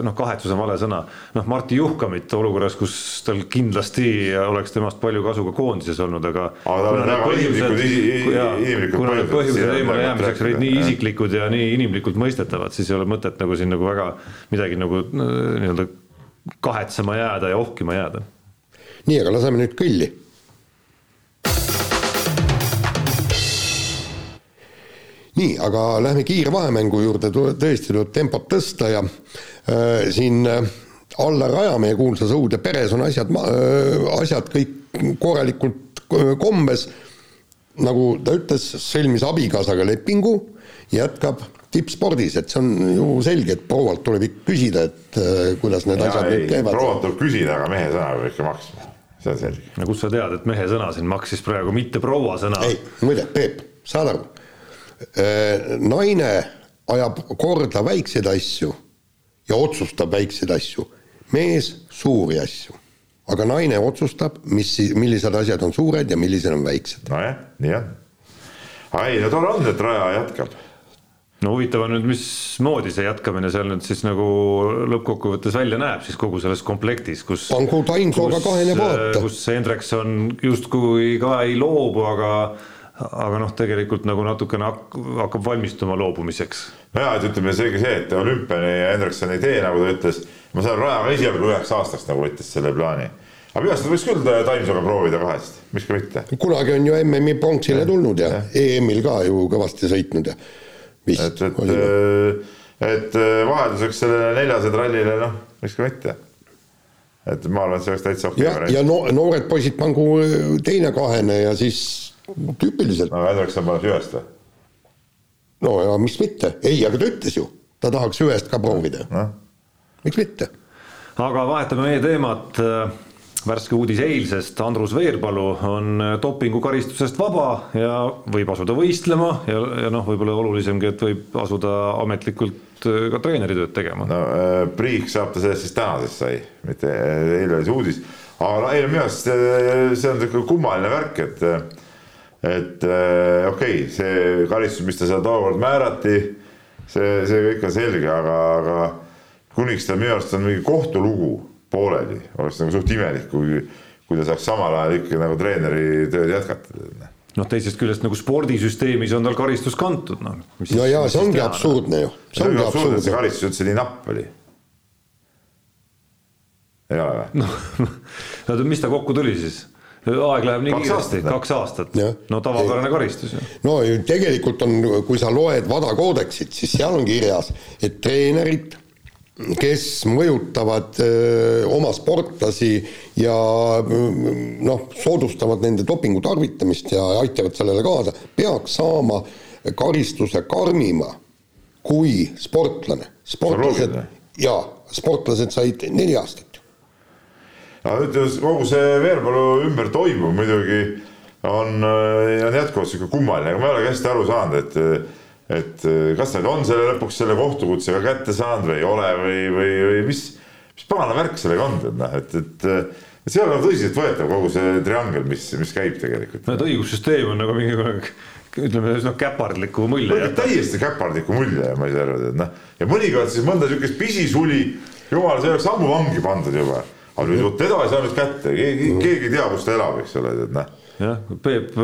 noh, kahetsus on vale sõna, noh, Martti Juhkamit olukorras, kus tal kindlasti oleks temast palju kasu ka koondises olnud, aga. Aga tal on väga inimlikud kuna need põhjused eemale jäämiseks olid nii isiklikud ja nii inimlikult mõistetavad, siis ei ole mõtet nagu siin nagu väga midagi nagu äh, nii-öelda kahetsema jääda ja ohkima jääda. nii, aga laseme nüüd kõlli. nii, aga lähme kiirvahemängu juurde, tõesti tuleb tempot tõsta ja äh, siin äh, Allar Rajamäe kuulsas Õude peres on asjad, asjad kõik korralikult äh, kombes. Nagu ta ütles, sõlmis abikaasaga lepingu, jätkab tippspordis, et see on ju selge, et proualt tuleb ikka küsida, et äh, kuidas need asjad nüüd käivad. proualt tuleb küsida, aga mehe sõna peab ikka maksma, see on selge. no kust sa tead, et mehe sõna siin maksis praegu, mitte proua sõna. ei, muide, Peep, saad aru, naine ajab korda väikseid asju ja otsustab väikseid asju, mees suuri asju. Aga naine otsustab, mis, millised asjad on suured ja millised on väiksed. nojah, nii on. ei, no tore on, et Raja jätkab. no huvitav on nüüd, mismoodi see jätkamine seal nüüd siis nagu lõppkokkuvõttes välja näeb siis kogu selles komplektis, kus pangu Tainsooga kahene vaata. kus Hendrikson justkui ka ei loobu, aga aga noh, tegelikult nagu natukene hak- hakkab valmistuma loobumiseks. nojah, et ütleme seegi see, et olümpiani Hendrikson ei tee, nagu ta ütles. Ma saan aru, Raja ka esialgu üheks aastaks nagu võttis selle plaani. aga minu arust võiks küll Taimsoga proovida kahest, miks ka mitte. kunagi on ju MM-i pronksile tulnud ja EM-il ka ju kõvasti sõitnud ja vist et, et või?, et vahelduseks sellele neljase trallile, noh, miks ka mitte. et ma arvan, et see oleks täitsa okei ja, ja no, noored poisid pangu teine kahene ja siis tüüpiliselt aga Hendrikson paneb ühest või? no ja miks mitte, ei, aga ta ütles ju, ta tahaks ühest ka proovida, noh, miks mitte. aga vahetame meie teemat. värske uudis eilsest, Andrus Veerpalu on dopingukaristusest vaba ja võib asuda võistlema ja, ja noh, võib-olla olulisemgi, et võib asuda ametlikult ka treeneritööd tegema. no äh, priik saab ta sellest siis tänasest sai, mitte äh, eile oli see uudis. aga no eile minu arust äh, see on sihuke kummaline värk, et, et äh, okei okay,, see karistus, mis ta seal tookord määrati, see, see kõik on selge, aga, aga kuniks tal minu arust on mingi kohtulugu pooleli, oleks nagu suht imelik, kui, kui ta saaks samal ajal ikka nagu treeneri tööd jätkata. noh, teisest küljest nagu spordisüsteemis on tal karistus kantud, noh. no ja see ongi absurdne ju, see ongi on absurdne, et see karistus üldse nii napp oli. ei ole või? noh, oota, mis ta kokku tuli siis? aeg läheb nii Kaks kiiresti, aastat, kaks aastat no tavapärane karistus ju. no tegelikult on, kui sa loed WADA koodeksit, siis seal on kirjas, et treenerid, kes mõjutavad öö, oma sportlasi ja noh, soodustavad nende dopingu tarvitamist ja aitavad sellele kaasa, peaks saama karistuse karmima kui sportlane. sportlased jaa, sportlased said neli aastat. aga ütleme, kogu see Veerpalu ümber toimuv muidugi on, on jätkuvalt sihuke kummaline, aga ma ei ole ka hästi aru saanud, et et kas nad on selle lõpuks selle kohtukutsega kätte saanud või ei ole või, või, või mis, mis pagana värk sellega on, et noh, et, et et see ei ole tõsiseltvõetav kogu see triangel, mis, mis käib tegelikult. no et õigussüsteem on nagu mingi ütleme, üsna käpardliku mulje täiesti käpardliku mulje, ma ei saa aru, et noh, ja mõnikord siis mõnda siukest pisisuli, jumal, see oleks ammu vangi pandud juba. aga nüüd vot teda ei saa nüüd kätte, keegi, keegi ei tea, kus ta elab, eks ole, et noh jah, Peep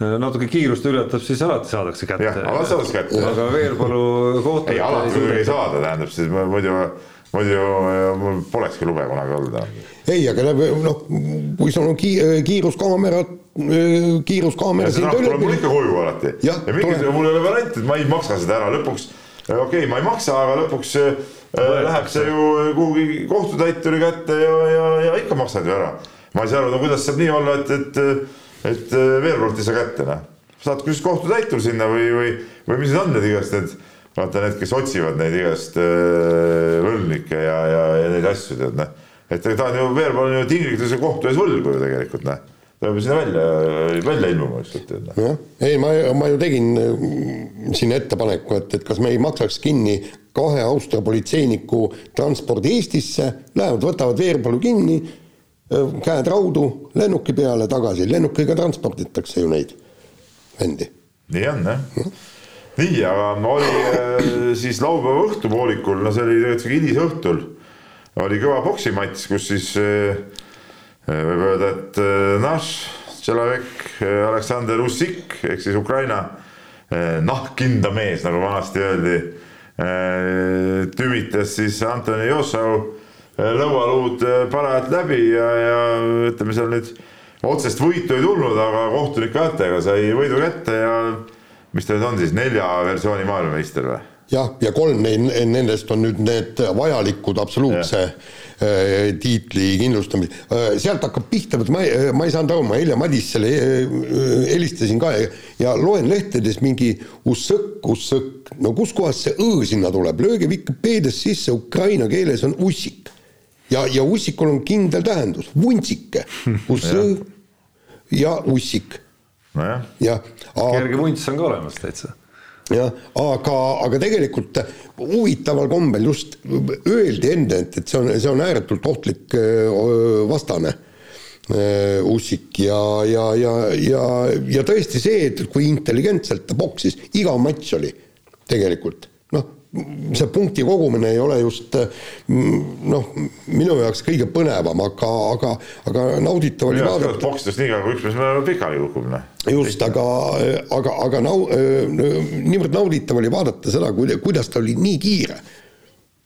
natuke kiirust ületab, siis alati saadakse kätte. Jah, alati saadakse kätte. aga Veerpalu kohta. ei, alati muidugi ei saada, tähendab siis muidu, muidu mul polekski lube kunagi olnud. ei, aga noh, kui sul on ki-, kiiruskaamera, kiiruskaamera see trahv tuleb mul ikka koju alati. ja Jah, mingi mul ei ole varianti, et ma ei maksa seda ära, lõpuks okei okay,, ma ei maksa, aga lõpuks äh, läheb see ju kuhugi kohtutäituri kätte ja, ja, ja ikka maksad ju ära. ma ei saa aru, no kuidas saab nii olla, et, et, et Veerpalut ei saa kätte, noh. saad küll kohtutäitur sinna või, või, või mis need on need igast need, vaata need, kes otsivad neid igast äh, võlgnikke ja, ja, ja neid asju, tead noh. et ta on ju, Veerpalu on ju tinglikult kohtu ees võlgu ju tegelikult noh. peab sinna välja, välja ilmuma tead noh. jah, ei ma, ma ju tegin mm, siin ettepaneku, et, et kas me ei maksaks kinni kahe Austria politseiniku transpordi Eestisse, lähevad, võtavad Veerpalu kinni, käed raudu, lennuki peale tagasi, lennukiga transporditakse ju neid vendi. nii on jah. nii, aga oli äh, siis laupäeva õhtupoolikul, no see oli tegelikult hilisõhtul, oli kõva poksimatš, kus siis äh, võib öelda, et äh, Nash Tšelavek, Aleksander Ussik ehk siis Ukraina nahkkinda mees, nagu vanasti öeldi. tümitas siis Antoni Jossau lõualuud parajalt läbi ja, ja ütleme seal nüüd otsest võitu ei tulnud, aga kohtunike häältega sai võidu kätte ja mis ta nüüd on siis, nelja versiooni maailmameister või? jah, ja kolm nendest on nüüd need vajalikud absoluutse. Äh, tiitli kindlustamise, äh, sealt hakkab pihta, vot ma ei, ma ei saanud aru, ma Helja Madissele äh, helistasin ka ja, ja loen lehtedes mingi ussõkk, ussõkk, no kuskohast see õ sinna tuleb, lööge Vikipeedias sisse, ukraina keeles on ussik. Ja, ja ussikul on kindel tähendus, vuntsike, ussõ ja ussik nojah. jah. kerge vunts on ka olemas täitsa jah, aga, aga tegelikult huvitaval kombel just öeldi enne, et, et see on, see on ääretult ohtlik vastane. Ussik ja, ja, ja, ja, ja tõesti see, et kui intelligentselt ta boksis, iga matš oli tegelikult see punkti kogumine ei ole just noh, minu jaoks kõige põnevam, aga, aga, aga nauditav oli vaadata. poksides nii kaua, kui üks mees pikali kukub, noh. just, aga, aga, aga nau-, niivõrd nauditav oli vaadata seda, kuidas ta oli nii kiire,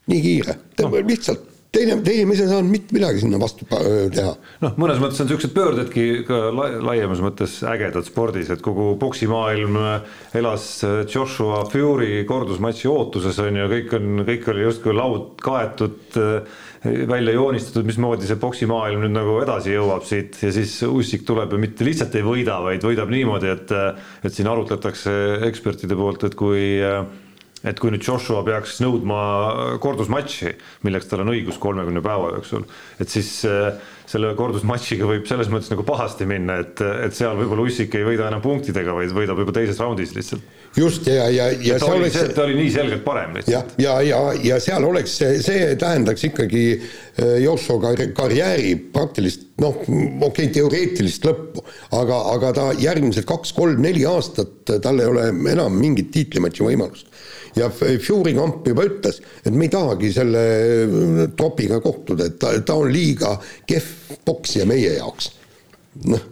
nii kiire, no. lihtsalt teine, teine mees ei saanud mitte midagi sinna vastu teha. noh, mõnes mõttes on niisugused pöördedki ka laiemas mõttes ägedad spordis, et kogu poksimaailm elas Joshua Fury kordusmatši ootuses on ju, kõik on, kõik oli justkui laud kaetud, välja joonistatud, mismoodi see poksimaailm nüüd nagu edasi jõuab siit ja siis Ussik tuleb ja mitte lihtsalt ei võida, vaid võidab niimoodi, et, et siin arutletakse ekspertide poolt, et kui et kui nüüd Joshua peaks nõudma kordusmatši, milleks tal on õigus kolmekümne päeva jooksul, et siis äh, selle kordusmatšiga võib selles mõttes nagu pahasti minna, et, et seal võib-olla Ussik ei võida enam punktidega, vaid võidab juba teises raundis lihtsalt. just ja, ja, ja oli, oleks. ta oli nii selgelt parem lihtsalt. ja, ja, ja, ja seal oleks, see tähendaks ikkagi äh, Joshua karjääri praktilist noh, okei okay,, teoreetilist lõppu, aga, aga ta järgmised kaks-kolm-neli aastat, tal ei ole enam mingit tiitlimatši võimalust ja Fury kamp juba ütles, et me ei tahagi selle äh, tropiga kohtuda, et ta, ta on liiga kehv poksija meie jaoks. noh,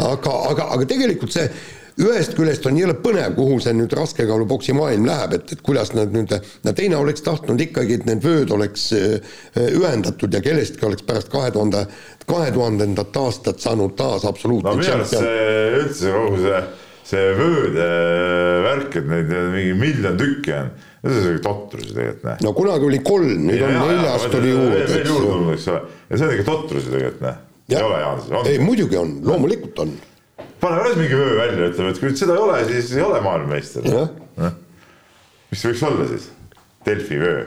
aga, aga, aga tegelikult see ühest küljest on jõle põnev, kuhu see nüüd raskekaalupoksi maailm läheb, et, et kuidas nad nüüd, no teine oleks tahtnud ikkagi, et need vööd oleks äh, ühendatud ja kellestki oleks pärast kahe tuhande, kahe tuhandendat aastat saanud taas absoluutne no minu arust see üldse kogu see see vööde värk, et neid mingi miljon tükki on, see on siuke totrus ju tegelikult, noh. no kunagi oli kolm, nüüd on neljas tuli juurde, eks ju. eks ole, ja see on ikka totrus ju tegelikult, noh. ei ole, Jaan? ei, muidugi on, loomulikult on. pane alles mingi vöö välja, ütleme, et kui seda ei ole, siis ei ole maailmameister. mis võiks olla siis? Delfi vöö.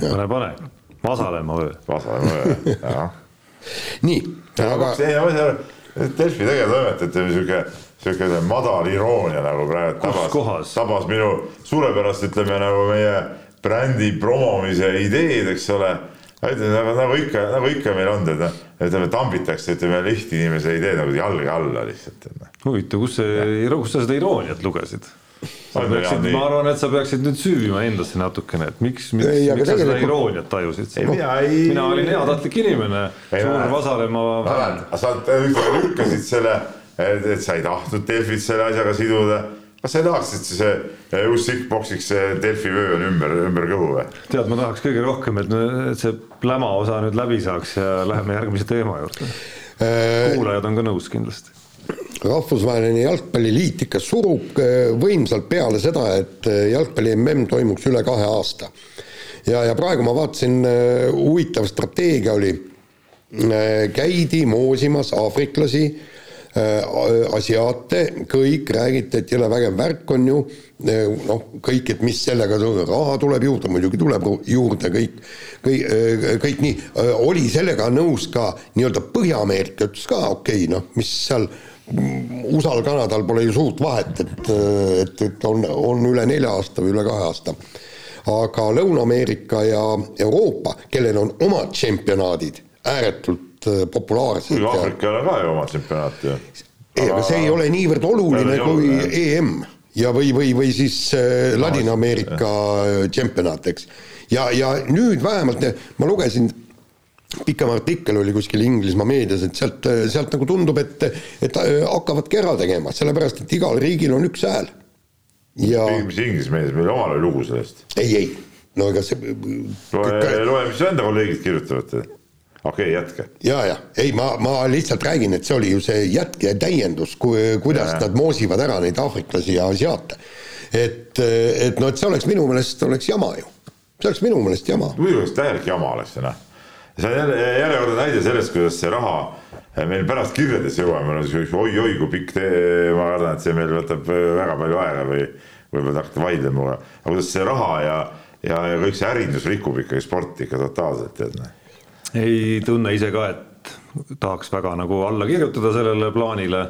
pane, pane, Vasalemma vöö. Vasalemma vöö, jah. nii, aga. ei, ma ei saa sihuke madal iroonia nagu praegu tabas, tabas minu suurepärast, ütleme nagu meie brändi promomise ideed, eks ole. nagu, nagu ikka, nagu ikka meil on, tead, ütleme tambitakse, ütleme lihtinimese ideed nagu jalge alla lihtsalt. huvitav, kus see, kus sa seda irooniat lugesid? sa peaksid, ma arvan, et sa peaksid nüüd süüvima endasse natukene, et miks, miks, ei, miks sa seda irooniat tajusid? mina ei. mina olin heatahtlik inimene, suur Vasalemma. sa lükkasid selle et, et sa ei tahtnud Delfit selle asjaga siduda. kas sa ei tahaks, et see eh, Usyk poksiks see Delfi vöö on ümber, ümber kõhu või? tead, ma tahaks kõige rohkem, et, et see pläma osa nüüd läbi saaks ja läheme järgmise teema juurde. Äh, kuulajad on ka nõus kindlasti rahvusvaheline jalgpalliliit ikka surub võimsalt peale seda, et jalgpalli mm toimuks üle kahe aasta. ja, ja praegu ma vaatasin, huvitav strateegia oli, käidi moosimas aafriklasi Äh, asiaate, kõik räägiti, et jõle vägev värk on ju, äh, noh, kõik, et mis sellega, raha tuleb juurde, muidugi tuleb juurde, kõik, kõik, äh, kõik nii, oli sellega nõus ka nii-öelda Põhja-Ameerika, ütles ka okei okay,, noh, mis seal USA-l, Kanadal pole ju suurt vahet, et, et, et on, on üle nelja aasta või üle kahe aasta. aga Lõuna-Ameerika ja Euroopa, kellel on omad tšempionaadid ääretult Äh, populaarsed. kuigi Aafrikal on ka ju oma tsempionaat ju. ei, aga see ei ole niivõrd oluline kui EM ja, või, või, või siis äh, Ladina-Ameerika tšempionaat, eks. ja, ja nüüd vähemalt ma lugesin pikem artikkel oli kuskil Inglismaa meedias, et sealt, sealt nagu tundub, et, et hakkavadki ära tegema, sellepärast et igal riigil on üks hääl. ja. mis Inglise meedias, meil omal oli lugu sellest. ei, ei, no ega see. loe, loe, mis su enda kolleegid kirjutavad. Okei okay,, jätka. ja, ja ei, ma, ma lihtsalt räägin, et see oli ju see jätk ja täiendus, kuidas ja, nad moosivad ära neid aafriklasi ja asiaate. et, et noh, et see oleks minu meelest oleks jama ju, see oleks minu meelest jama. muidu oleks täielik jama oleks see noh see on jälle järjekordne näide sellest, kuidas see raha eh, meil pärast kirjades jõuab, meil on sihuke oi-oi kui pikk tee, ma kardan, et see meil võtab eh, väga palju aega või võib-olla te hakkate vaidlema aga kuidas see raha ja, ja, ja kõik see ärindus rikub ikkagi sporti ikka totaalselt, tead noh. Ei tunne ise ka, et tahaks väga nagu alla kirjutada sellele plaanile,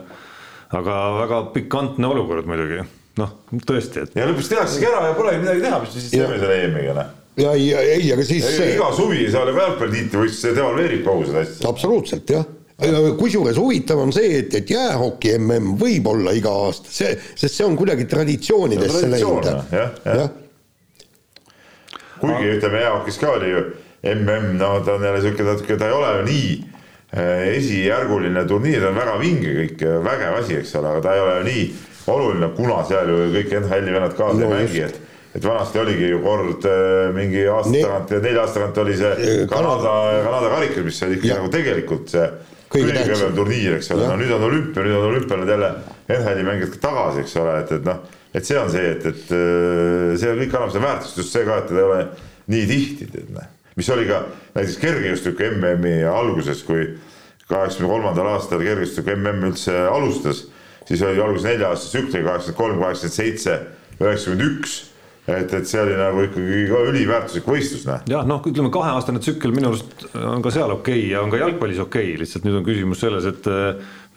aga väga pikantne olukord muidugi, noh tõesti, et. ja lõpuks tehaksegi ära ja polegi midagi teha, mis me siis teeme selle EM-iga noh ja ei, ei, aga siis. iga suvi seal jalgpallitiitrivõistlus devalveerib kogu seda asja. absoluutselt jah kusjuures huvitav on see, et, et jäähoki mm võib olla iga aasta, see, sest see on kuidagi traditsioonidesse läinud. jah, jah ja. kuigi ütleme jäähokis ka oli ju mm, no ta on jälle siuke natuke, ta ei ole ju nii äh, esijärguline turniir, ta on väga vinge kõik, vägev asi, eks ole, aga ta ei ole ju nii oluline, kuna seal ju kõik NHL-i vennad kaasa no, ei mängi, et et vanasti oligi ju kord äh, mingi aasta ne... tagant, nelja aasta tagant oli see Kanada, Kanada karikas, mis oli ikka nagu tegelikult see kõige kõvem turniir, eks ole, no nüüd on olümpia, nüüd on olümpial jälle NHL-i mängijad ka tagasi, eks ole, et, et noh, et see on see, et, et see kõik annab seda väärtust, just see ka, et teda ei ole nii tihti, tead noh. Mis oli ka näiteks kergejõustiku MM-i alguses, kui kaheksakümne kolmandal aastal kergejõustiku MM üldse alustas, siis oli alguses nelja aasta tsükli kaheksakümmend kolm, kaheksakümmend seitse, üheksakümmend üks et, et see oli nagu ikkagi ka üliväärtuslik võistlus, noh. jah, noh, ütleme kaheaastane tsükkel minu arust on ka seal okei okay ja on ka jalgpallis okei okay., lihtsalt nüüd on küsimus selles, et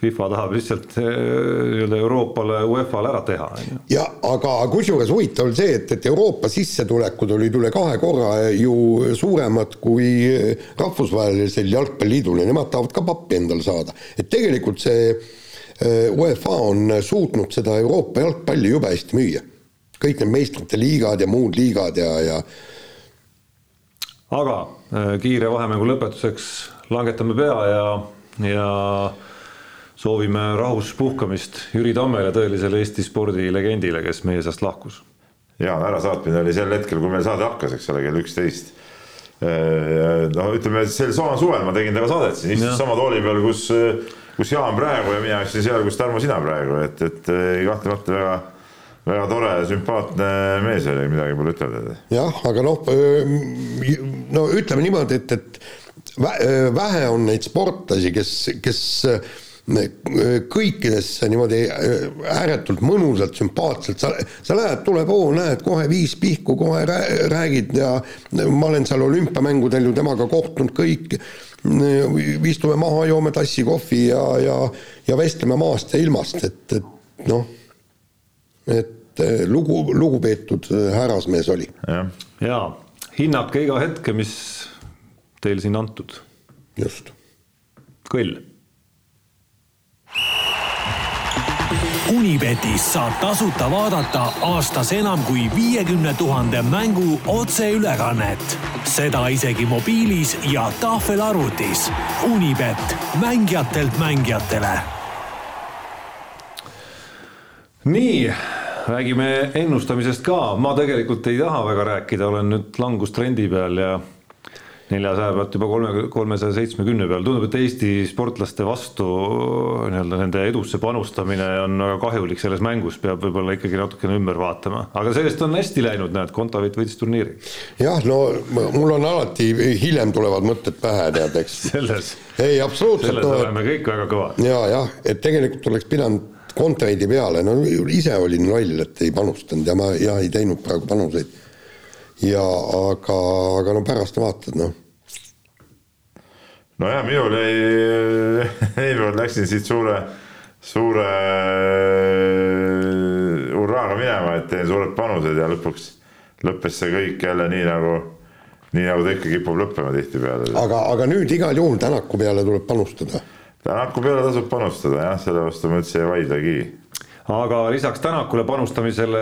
FIFA tahab lihtsalt äh, nii-öelda Euroopale, UEFA-le ära teha. ja aga kusjuures huvitav oli see, et, et Euroopa sissetulekud olid üle kahe korra ju suuremad kui rahvusvahelisel jalgpalliliidul ja nemad tahavad ka pappi endale saada, et tegelikult see äh, UEFA on suutnud seda Euroopa jalgpalli jube hästi müüa kõik need meistrite liigad ja muud liigad ja, ja. aga äh, kiire vahemängu lõpetuseks langetame pea ja, ja soovime rahus puhkamist Jüri Tammele, tõelisele Eesti spordilegendile, kes meie seast lahkus. ja ärasaatmine oli sel hetkel, kui meil saade hakkas, eks ole, kell üksteist. Äh, no ütleme, sel samal suvel ma tegin temaga saadet siin, istus sama tooli peal, kus, kus Jaan praegu ja mina istusin seal, kus Tarmo, sina praegu, et, et kahtlemata väga väga tore ja sümpaatne mees oli, midagi pole ütelda. jah, aga noh, no ütleme niimoodi, et, et vähe on neid sportlasi, kes, kes kõikidesse niimoodi ääretult mõnusalt, sümpaatselt, sa, sa lähed, tuleb, oo, näed, kohe viis pihku, kohe räägid ja ma olen seal olümpiamängudel ju temaga kohtunud kõik, istume maha, joome tassi kohvi ja, ja, ja vestleme maast ja ilmast, et, et noh et lugu, lugupeetud härrasmees oli. ja, ja hinnake iga hetke, mis teil siin antud. just. kõll. Unibetis saab tasuta vaadata aastas enam kui viiekümne tuhande mängu otseülekannet. seda isegi mobiilis ja tahvelarvutis. Unibet, mängijatelt mängijatele nii, räägime ennustamisest ka, ma tegelikult ei taha väga rääkida, olen nüüd langustrendi peal ja neljasaja pealt juba kolme, kolmesaja seitsmekümne peal, tundub, et Eesti sportlaste vastu nii-öelda nende edusse panustamine on väga kahjulik selles mängus, peab võib-olla ikkagi natukene ümber vaatama, aga sellest on hästi läinud, näed, Kontaveit võitis turniiri. jah, no mul on alati hiljem tulevad mõtted pähe, tead, eks. selles. ei, absoluutselt. selles no, oleme kõik väga kõvad. ja, jah, et tegelikult oleks pidanud kontoidi peale, no ise olin loll, et ei panustanud ja ma ja ei teinud praegu panuseid. Ja aga, aga no pärast vaatad, noh. nojah, minul jäi, eelmine läksin siit suure, suure hurraaga minema, et teen suured panused ja lõpuks lõppes see kõik jälle nii nagu, nii nagu ta ikka kipub lõppema tihtipeale. aga, aga nüüd igal juhul Tänaku peale tuleb panustada Tänaku peale tasub panustada jah, selle vastu ma üldse ei vaidlegi. Aga lisaks Tänakule panustamisele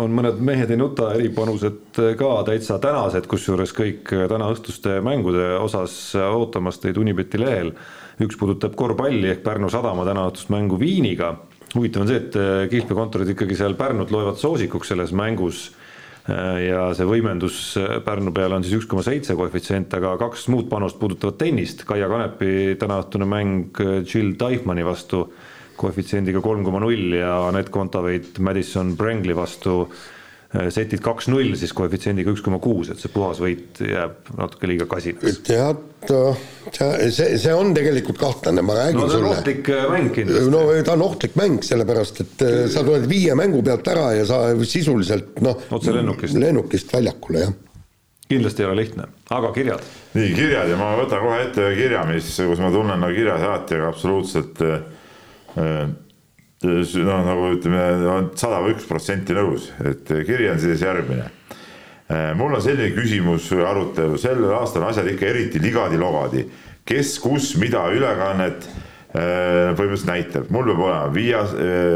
on mõned mehed ei nuta eripanused ka täitsa tänased, kusjuures kõik tänaõhtuste mängude osas ootamas teid Unibeti lehel. üks puudutab korvpalli ehk Pärnu Sadama tänaõhtust mängu Viiniga. huvitav on see, et kihlveokontorid ikkagi seal Pärnut loevad soosikuks selles mängus ja see võimendus Pärnu peale on siis üks koma seitse koefitsient, aga kaks muud panust puudutavad tennist, Kaia Kanepi tänaõhtune mäng Jill Teichmanni vastu koefitsiendiga kolm koma null ja Anett Kontaveit Madison Brangli vastu äh, setid kaks-null siis koefitsiendiga üks koma kuus, et see puhasvõit jääb natuke liiga kasinaks. tead, see, see, see on tegelikult kahtlane, ma räägin no, sulle. ohtlik äh, mäng kindlasti. no ta on ohtlik mäng, sellepärast et äh, sa tuled viie mängu pealt ära ja sa sisuliselt noh. otse lennukist. lennukist väljakule, jah. kindlasti ei ole lihtne, aga kirjad. nii, kirjad ja ma võtan kohe ette ühe kirja, mis, kus ma tunnen no kirjasaatjaga absoluutselt äh, no nagu ütleme, sada või üks protsenti nõus, et kiri on siis järgmine. mul on selline küsimus või arutelu, sellel aastal on asjad ikka eriti ligadi-logadi, kes, kus, mida ülekannet põhimõtteliselt näitab, mul peab olema Via,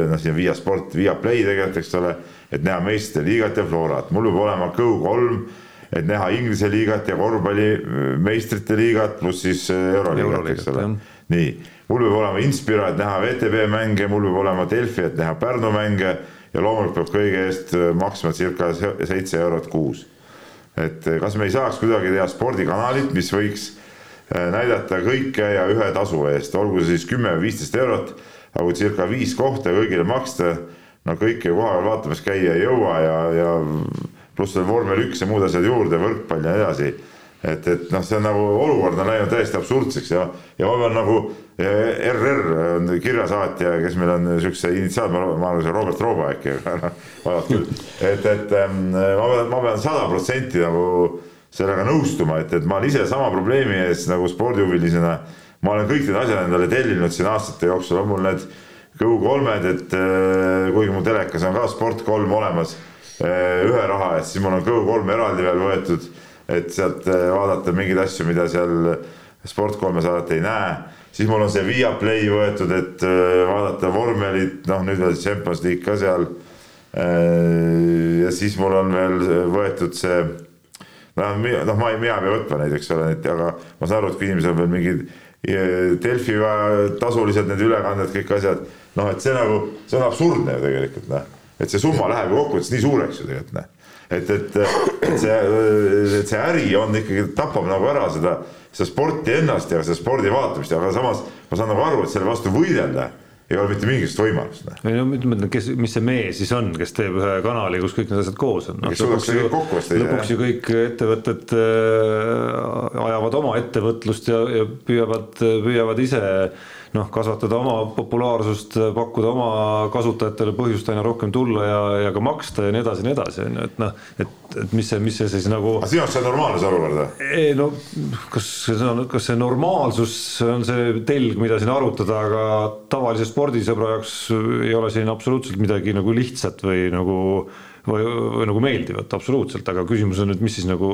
noh siin on Via Sport, Via Play tegelikult, eks ole, et näha meistrite liigat ja Florat, mul peab olema Go3, et näha Inglise liigat ja korvpalli meistrite liigat, pluss siis Euroliigat, eks ole. Nii mul peab olema Inspira, et näha VTB mänge, mul peab olema Delfi, et näha Pärnu mänge ja loomulikult peab kõige eest äh, maksma circa seitse eurot kuus. et äh, kas me ei saaks kuidagi teha spordikanalit, mis võiks äh, näidata kõike ja ühe tasu eest, olgu see siis kümme või viisteist eurot, aga kui circa viis kohta kõigile maksta, no kõike kohapeal vaatamas käia ei jõua ja, ja pluss veel vormel üks ja muud asjad juurde, võrkpall ja nii edasi et, et noh, see on nagu olukord on läinud täiesti absurdseks ja, ja ma pean nagu RR on kirjasaatja, kes meil on siukse initsiaal, ma arvan, see Robert Rooba äkki, aga noh, vaevalt küll. et, et ähm, ma pean, ma pean sada protsenti nagu sellega nõustuma, et, et ma olen ise sama probleemi ees nagu spordihuvilisena. ma olen kõik need asjad endale tellinud siin aastate jooksul, on mul need Go3-d, et äh, kuigi mul telekas on ka Sport3 olemas äh, ühe raha eest, siis mul on Go3 eraldi veel võetud, et sealt äh, vaadata mingeid asju, mida seal Sport3-e saadet ei näe siis mul on see Viaplay võetud, et äh, vaadata vormelit, noh nüüd veel Champions League ka seal. Äh, ja siis mul on veel võetud see, noh, noh, ma ei, mina ei pea võtma neid, eks ole, aga ma saan aru, et kui inimesel on veel mingid Delfiga tasulised need ülekanded, kõik asjad, noh, et see nagu, see on absurdne ju tegelikult, noh. et see summa läheb ju kokkuvõttes nii suureks ju tegelikult, noh. Et, et, et see, et see äri on ikkagi, tapab nagu ära seda seda sporti ennast ja seda spordi vaatamist, aga samas ma saan nagu aru, et selle vastu võidelda ei ole mitte mingisugust võimalust. Noh. ei no ma ütlen, kes, mis see mees siis on, kes teeb ühe kanali, kus kõik need asjad koos on no,. lõpuks, ju, lõpuks ju kõik ettevõtted äh, ajavad oma ettevõtlust ja, ja püüavad, püüavad ise noh, kasvatada oma populaarsust, pakkuda oma kasutajatele põhjust aina rohkem tulla ja, ja ka maksta ja nii edasi ja nii edasi, on ju, et noh, et, et mis see, mis see siis nagu. aga sinu jaoks see on normaalne see olukord või? ei no kas see on, kas see normaalsus on see telg, mida siin arutada, aga tavalise spordisõbra jaoks ei ole siin absoluutselt midagi nagu lihtsat või nagu või, või nagu meeldivat absoluutselt, aga küsimus on nüüd, mis siis nagu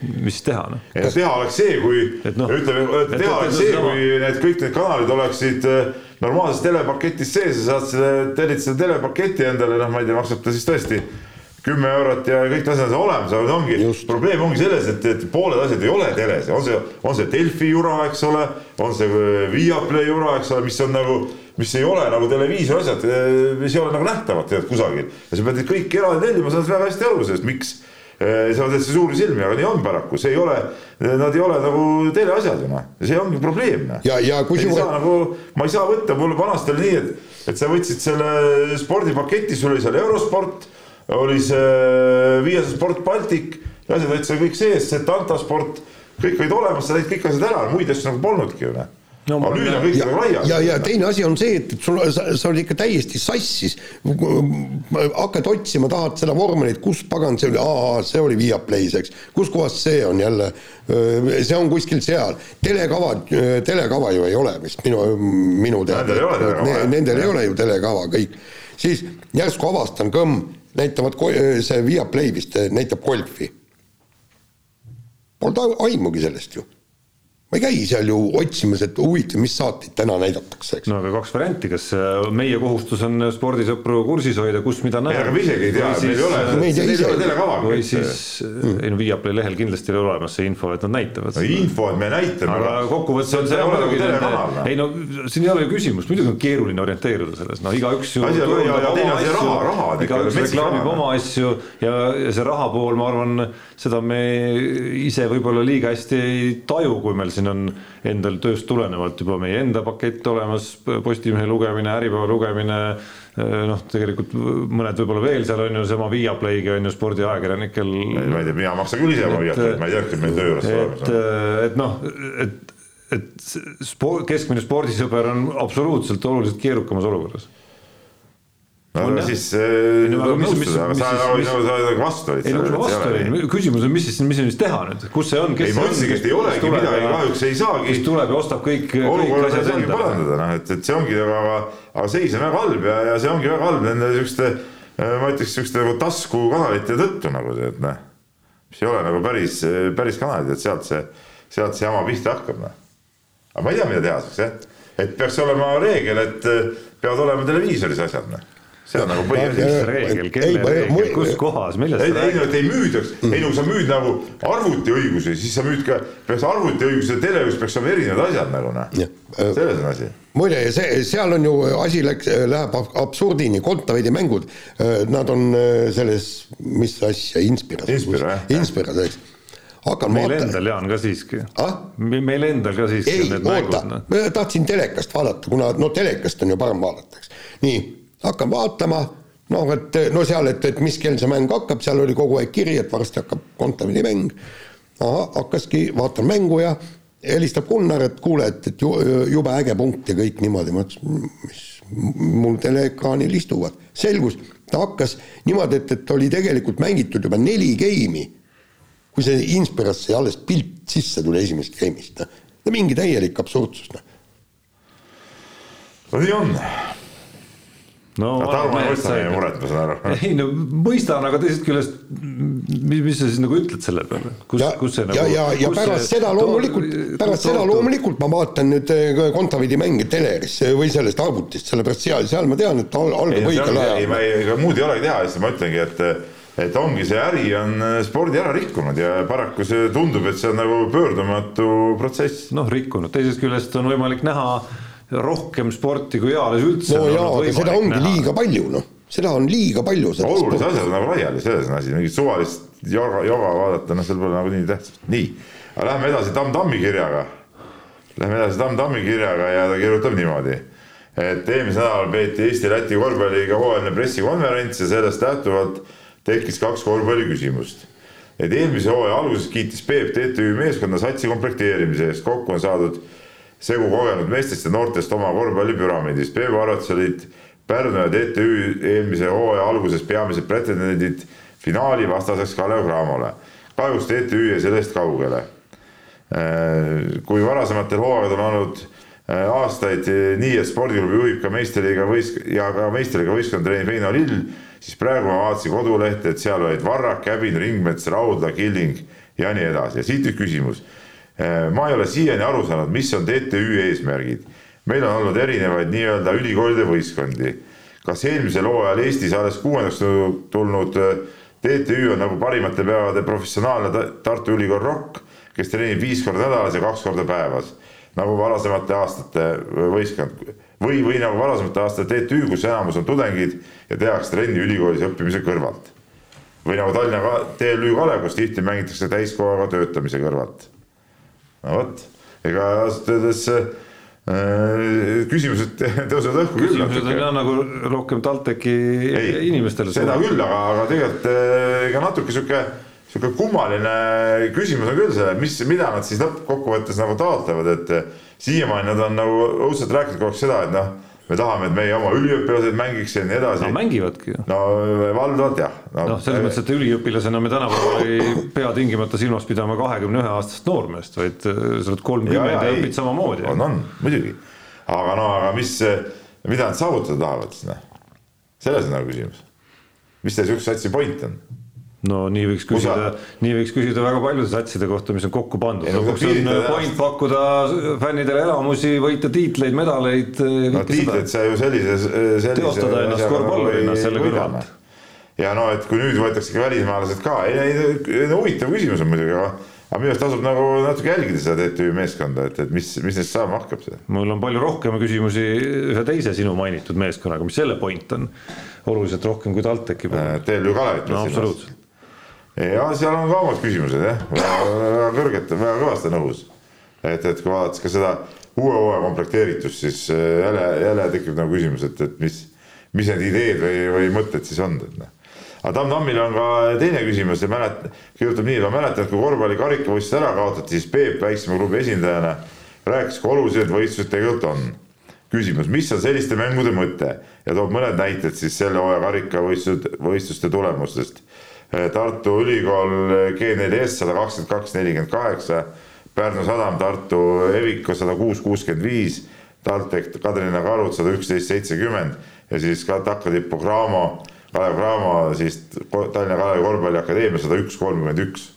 mis siis teha noh? no teha oleks see, kui no, ütleme, teha oleks see, kui need kõik need kanalid oleksid äh, normaalses telepaketis sees ja saad selle, tellid selle telepaketi endale, noh, ma ei tea, maksab ta siis tõesti kümme eurot ja kõik asjad on olemas, aga ongi, probleem ongi selles, et, et pooled asjad ei ole teles, on see, on see Delfi jura, eks ole, on see äh, Viaplay jura, eks ole, mis on nagu, mis ei ole nagu televiisori asjad, äh, mis ei ole nagu nähtavad tegelikult kusagil. Ja sa pead neid kõiki eraldi tellima, sa saad väga hästi aru sellest, miks. Sa teed suuri silmi, aga nii on paraku, see ei ole, nad ei ole nagu teleasjad ju noh, see ongi probleem noh. ja, ja kusjuures. Nagu, ma ei saa võtta, mul vanasti oli nii, et, et sa võtsid selle spordipaketi, sul oli seal Eurosport, oli see Viiasa Sport Baltic ja asjad olid seal kõik sees, see Tanta sport, kõik olid olemas, sa tõid kõik asjad ära, muid asju nagu polnudki ju noh no, aga nüüd on kõik nagu laias. ja, ja teine asi on see, et sul, sa, sa oled ikka täiesti sassis. hakkad otsima, tahad seda vormelit, kus pagan see oli, aa, see oli Viaplay's, eks. kus kohas see on jälle, see on kuskil seal. telekava, telekava ju ei ole vist minu, minu teada. Nendel ei ole ju telekava kõik. siis järsku avastan, kõmm, näitavad, see Viaplay vist näitab golfi. Polnud aimugi sellest ju ma ei käi seal ju otsimas, et huvitav, mis saateid täna näidatakse, eks. no aga kaks varianti, kas äh, meie kohustus on spordisõpru kursis hoida, kus mida näeb. aga me isegi ei tea, meil ei ole, meil ei ole telekava. või siis mm., ei no Viaplay lehel kindlasti ei ole olemas see info, et nad näitavad. no info, et me näitame. aga kokkuvõttes on see muidugi nende, ei no siin ei ole ju küsimust, muidugi on keeruline orienteeruda selles, no igaüks ju. igaüks reklaamib oma asju ja, ja see raha pool, ma arvan, seda me ise võib-olla liiga hästi ei taju, kui meil siin on endal tööst tulenevalt juba meie enda pakett olemas, Postimehe lugemine, Äripäeva lugemine, noh, tegelikult mõned võib-olla veel seal on ju seesama Viaplaygi on ju spordiajakirjanikel. ma ei tea, mina maksan küll ise oma Viaplay'd, ma ei tea, kas meil töö juures olemas on. et noh, et, et sport, keskmine spordisõber on absoluutselt oluliselt keerukamas olukorras no aga siis äh, nõustuda, aga sa oled vastu olid. ei no kui ma vastu olin, küsimus on, mis siis, mis siis teha nüüd, kus see on? ei ma ütlesingi, et ei olegi midagi, kahjuks ei saagi. kes tuleb ja ostab kõik, kõik asjad endale. parandada, noh, et, et see ongi, aga, aga seis on väga halb ja, ja see ongi väga halb nende siukeste, ma ütleks siukeste nagu taskukanalite tõttu nagu see, et noh, mis ei ole nagu päris, päris kanalid, et sealt see, sealt see jama pihta hakkab, noh. aga ma ei tea, mida teha siis, jah, et peaks olema reegel, et peavad olema televiisoris asjad, noh see on nagu põhiline reegel, kelle reegel, kus kohas, millest ei, ei ei müüdaks ei no kui sa müüd nagu arvutiõigusi, siis sa müüd ka, peaks arvutiõiguse ja teleõigus peaks olema erinevad asjad nagu noh, selles on asi muide, see, seal on ju asi läks, läheb absurdini, Kontaveidi mängud, nad on selles, mis asja, Inspiras. Inspira, jah. Inspiras, eks hakkan meil vaata... endal, Jaan, ka siiski ah?. meil endal ka siiski. ei, oota, ma tahtsin telekast vaadata, kuna no telekast on ju parem vaadata, eks. nii, hakkan vaatama, noh, et no seal, et, et mis kell see mäng hakkab, seal oli kogu aeg kiri, et varsti hakkab Kontavili mäng. ahah, hakkaski, vaatan mängu ja helistab Gunnar, et kuule, et, et jube äge punkt ja kõik niimoodi, ma ütlesin, mis mul teleekraanil istuvad. selgus, ta hakkas niimoodi, et, et oli tegelikult mängitud juba neli geimi, kui see Inspirasse alles pilt sisse tuli esimesest geimist, noh. no mingi täielik absurdsus, noh. no nii on no Tarmo ei mõista meie muret, ma saan aru. ei no mõistan, aga teisest küljest, mis, mis sa siis nagu ütled selle peale, kus, kus see nagu. ja, ja, ja pärast see, seda loomulikult, pärast seda loomulikult ma vaatan nüüd eh, Kontaveidi mänge teleris või sellest arvutist, sellepärast seal, seal ma tean, et algab õigel ajal. ei, ma ei, ega muud ei olegi teha, lihtsalt ma ütlengi, et et ongi see äri on eh, spordi ära rikkunud ja paraku see tundub, et see on nagu pöördumatu protsess. noh, rikkunud, teisest küljest on võimalik näha rohkem sporti kui eales üldse. no jaa, aga seda ongi näha. liiga palju, noh, seda on liiga palju. olulised asjad on nagu laiali, selles on asi, mingit suvalist joga, joga vaadata, noh, seal pole nagu nii tähtsust, nii. aga lähme edasi Tamm Tammi kirjaga. Lähme edasi Tamm Tammi kirjaga ja ta kirjutab niimoodi et eelmisel nädalal peeti Eesti-Läti korvpalliga hooajaline pressikonverents ja sellest lähtuvalt tekkis kaks korvpalliküsimust. et eelmise hooaja alguses kiitis Peep TTÜ meeskonda satsi komplekteerimise eest, kokku on saadud segu kogenud meestest ja noortest oma korvpallipüramiidis. Peebu arvates olid Pärnu ja TTÜ eelmise hooaja alguses peamised pretendendid finaali vastaseks Kalev Cramole. kahjuks TTÜ jäi sellest kaugele. Äh, kui varasematel hooaegadel on olnud äh, aastaid nii, et spordiklubi juhib ka meistriliiga võist- ja ka meistriliiga võistkond treenib Heino Lill, siis praegu ma vaatasin kodulehte, et seal olid Varrak, Käbin, Ringmets, Raudla, Killing ja nii edasi ja siit nüüd küsimus Äh, ma ei ole siiani aru saanud, mis on TTÜ eesmärgid. meil on olnud erinevaid nii-öelda ülikoolide võistkondi. kas eelmisel hooajal Eestis alles kuuendaks tulnud äh, TTÜ on nagu parimate päevade professionaalne Tartu Ülikool Rock, kes treenib viis korda nädalas ja kaks korda päevas, nagu varasemate aastate võistkond või, või nagu varasemate aastate TTÜ, kus enamus on tudengid ja tehakse trenni ülikoolis õppimise kõrvalt. või nagu Tallinna TLÜ Kalev, kus tihti mängitakse täiskohaga töötamise kõrvalt no vot, ega ausalt öeldes äh, küsimused tõusevad õhku küll. küsimused on jah nagu rohkem TalTechi inimestele. seda küll, aga, aga tegelikult äh, ega natuke sihuke, sihuke kummaline küsimus on küll see, mis, mida nad siis lõppkokkuvõttes nagu taotlevad, et siiamaani nad on nagu õudselt rääkinud kogu aeg seda, et noh me tahame, et meie oma üliõpilased mängiks ja nii edasi. no mängivadki ju. no valdavalt jah. noh no, selles mõttes, et üliõpilasena me tänapäeval ei pea tingimata silmas pidama kahekümne ühe aastast noormeest, vaid äh, sa oled kolmkümmend ja, ja õpid samamoodi. on, on muidugi, aga no, aga mis, mida nad saavutada tahavad siis noh, selles on nagu küsimus. mis teie sihukese satsi point on? No nii võiks küsida, nii võiks küsida väga paljude satside kohta, mis on kokku pandud. lõpuks on point pakkuda fännidele elamusi, võita tiitleid, medaleid. no tiitleid sa ju sellise, sellise. teostada ennast korvpallurinnas selle kõrvalt. ja no, et kui nüüd võetaksegi välismaalased ka, ei, ei, huvitav küsimus on muidugi, aga aga minu arust tasub nagu natuke jälgida seda TTÜ meeskonda, et, et mis, mis neist saama hakkab. mul on palju rohkem küsimusi ühe teise sinu mainitud meeskonnaga, mis selle point on oluliselt rohkem kui TalTechi puhul. TLÜ Kalevit. no absoluutselt ja seal on ka omad küsimused jah, väga kõrgete, väga kõvasti nõus. et, et kui vaadates ka seda uue hooaja komplekteeritust, siis äh, jälle, jälle tekib nagu küsimus, et, et mis, mis need ideed või, või mõtted siis on, et noh. aga Tamm Tammil on ka teine küsimus mälet-, kirjutab nii, ma mäletan, et kui korvpalli karikavõistlused ära kaotati, siis Peep väiksema klubi esindajana rääkis, kui olulised võistlused tegelikult on. küsimus, mis on selliste mängude mõte ja toob mõned näited siis selle hooaja karikavõistluste, võistluste tulemustest Eh, Tartu Ülikool eh, G4S sada kakskümmend kaks, nelikümmend kaheksa, Pärnu Sadam, Tartu Eviko sada kuus, kuuskümmend viis, TalTech Kadrina Karud sada üksteist, seitsekümmend ja siis ka takatippu Cramo, Kalev Cramo siis Tallinna Kalevi Korvpalliakadeemia sada üks, kolmkümmend üks.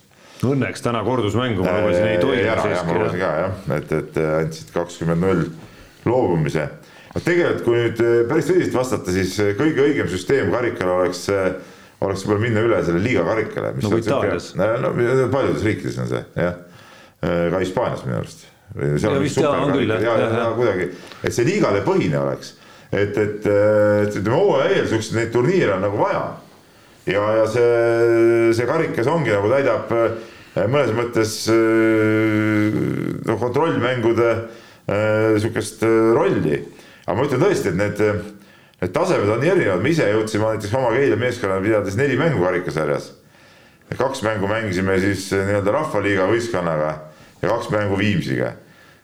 Õnneks täna kordusmängu ma lugesin ei toimu. ära jah, ma lugesin ka jah, et, et andsid kakskümmend null loobumise. tegelikult, kui nüüd päris tõsiselt vastata, siis kõige õigem süsteem karikal oleks oleks võib-olla minna üle selle liiga karikale. nagu Itaalias. no paljudes riikides on see jah, ka Hispaanias minu arust. ja vist jaa, on küll jah. ja, ja, ja kuidagi, et see liigale põhine oleks, et, et, et ütleme hooaja eel siukseid neid turniire on nagu vaja. ja, ja see, see karikas ongi nagu täidab eh, mõnes mõttes noh, kontrollmängude sihukest rolli. aga ma ütlen tõesti, et need Need tasemed on nii erinevad, me ise jõudsime näiteks oma Keila meeskonnana pidades neli mängu karikasarjas. kaks mängu mängisime siis eh, nii-öelda Rahvaliiga võistkonnaga ja kaks mängu Viimsiga.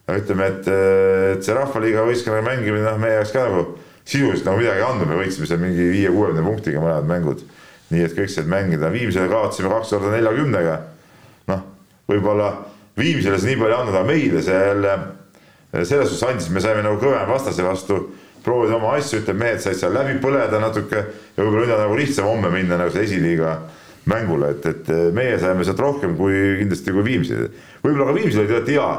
no ütleme, et, eh, et see Rahvaliiga võistkonnaga mängimine, noh, meie jaoks ka nagu sisuliselt nagu midagi andnud, me võitsime seal mingi viie-kuuekümne punktiga mõlemad mängud. nii et kõik said mängida, Viimsile kaotasime kaks korda neljakümnega. noh, võib-olla Viimsile see nii palju andnud, aga meile see jälle selles suhtes andis, me saime nagu kõvema vastase vastu proovida oma asju, ütleb mehed said seal läbi põleda natuke ja võib-olla nüüd on nagu lihtsam homme minna nagu see esiliiga mängule, et, et meie saime sealt rohkem kui kindlasti kui Viimsi. võib-olla ka Viimsil oli tegelikult hea,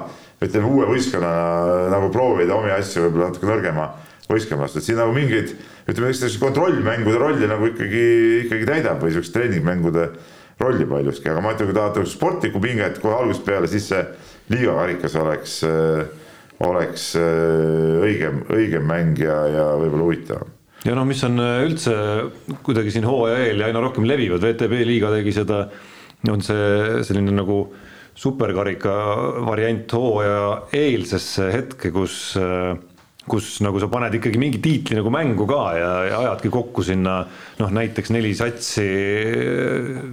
ütleme uue võistkonnana nagu proovida omi asju võib-olla natuke nõrgema võistkonna vastu, et siin nagu mingeid ütleme, eks kontrollmängude rolli nagu ikkagi, ikkagi täidab või siukest treeningmängude rolli paljuski, aga ma ütlen, kui tahate sportlikku pinget kohe algusest peale, siis see liigakarikas oleks äh, oleks äh, õigem, õigem mäng ja, võib-olla huvitavam. Ja noh, mis on äh, üldse kuidagi siin hooaja eel ja aina rohkem levivad, VTB liiga tegi seda, on see selline nagu superkarika variant hooaja eelsesse hetke, kus äh, kus nagu sa paned ikkagi mingi tiitli nagu mängu ka ja, ja ajadki kokku sinna noh, näiteks neli satsi,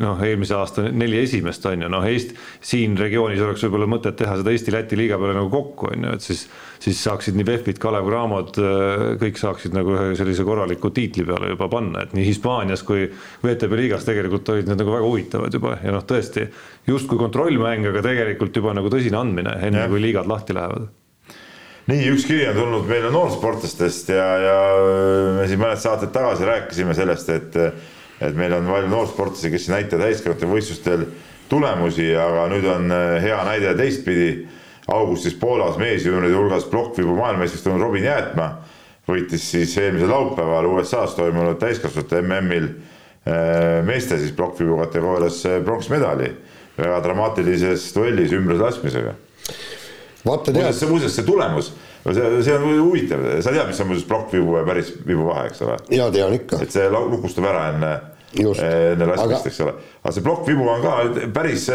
noh, eelmise aasta neli esimest on ju, noh, Eesti, siin regioonis oleks võib-olla mõtet teha seda Eesti-Läti liiga peale nagu kokku, on ju, et siis siis saaksid nii VEF-id, Kalev Cramod, kõik saaksid nagu ühe sellise korraliku tiitli peale juba panna, et nii Hispaanias kui VTB liigas tegelikult olid need nagu väga huvitavad juba. Ja noh, tõesti justkui kontrollmäng, aga tegelikult juba nagu tõsine andmine, enne ja. kui liigad lahti lähevad nii, üks kiri on tulnud meile noorsportlastest ja, ja me siin mõned saated tagasi rääkisime sellest, et, et meil on palju noorsportlasi, kes ei näita täiskasvanute võistlustel tulemusi, aga nüüd on hea näide teistpidi. augustis Poolas meesjuunioride hulgas plokkvibu maailmameistriks tulnud Robin Jäätma võitis siis eelmisel laupäeval USA-s toimunud täiskasvanute MM-il eh, meeste siis plokkvibu kategoorias pronksmedali väga dramaatilises duellis ümberlaskmisega vaata tead. muuseas see tulemus, see, see on huvitav, sa tead, mis on muuseas plokkvibu ja päris vibu vahe, eks ole? ja tean ikka. et see lukustab ära enne, enne laskmist aga..., eks ole. aga see plokkvibu on ka päris,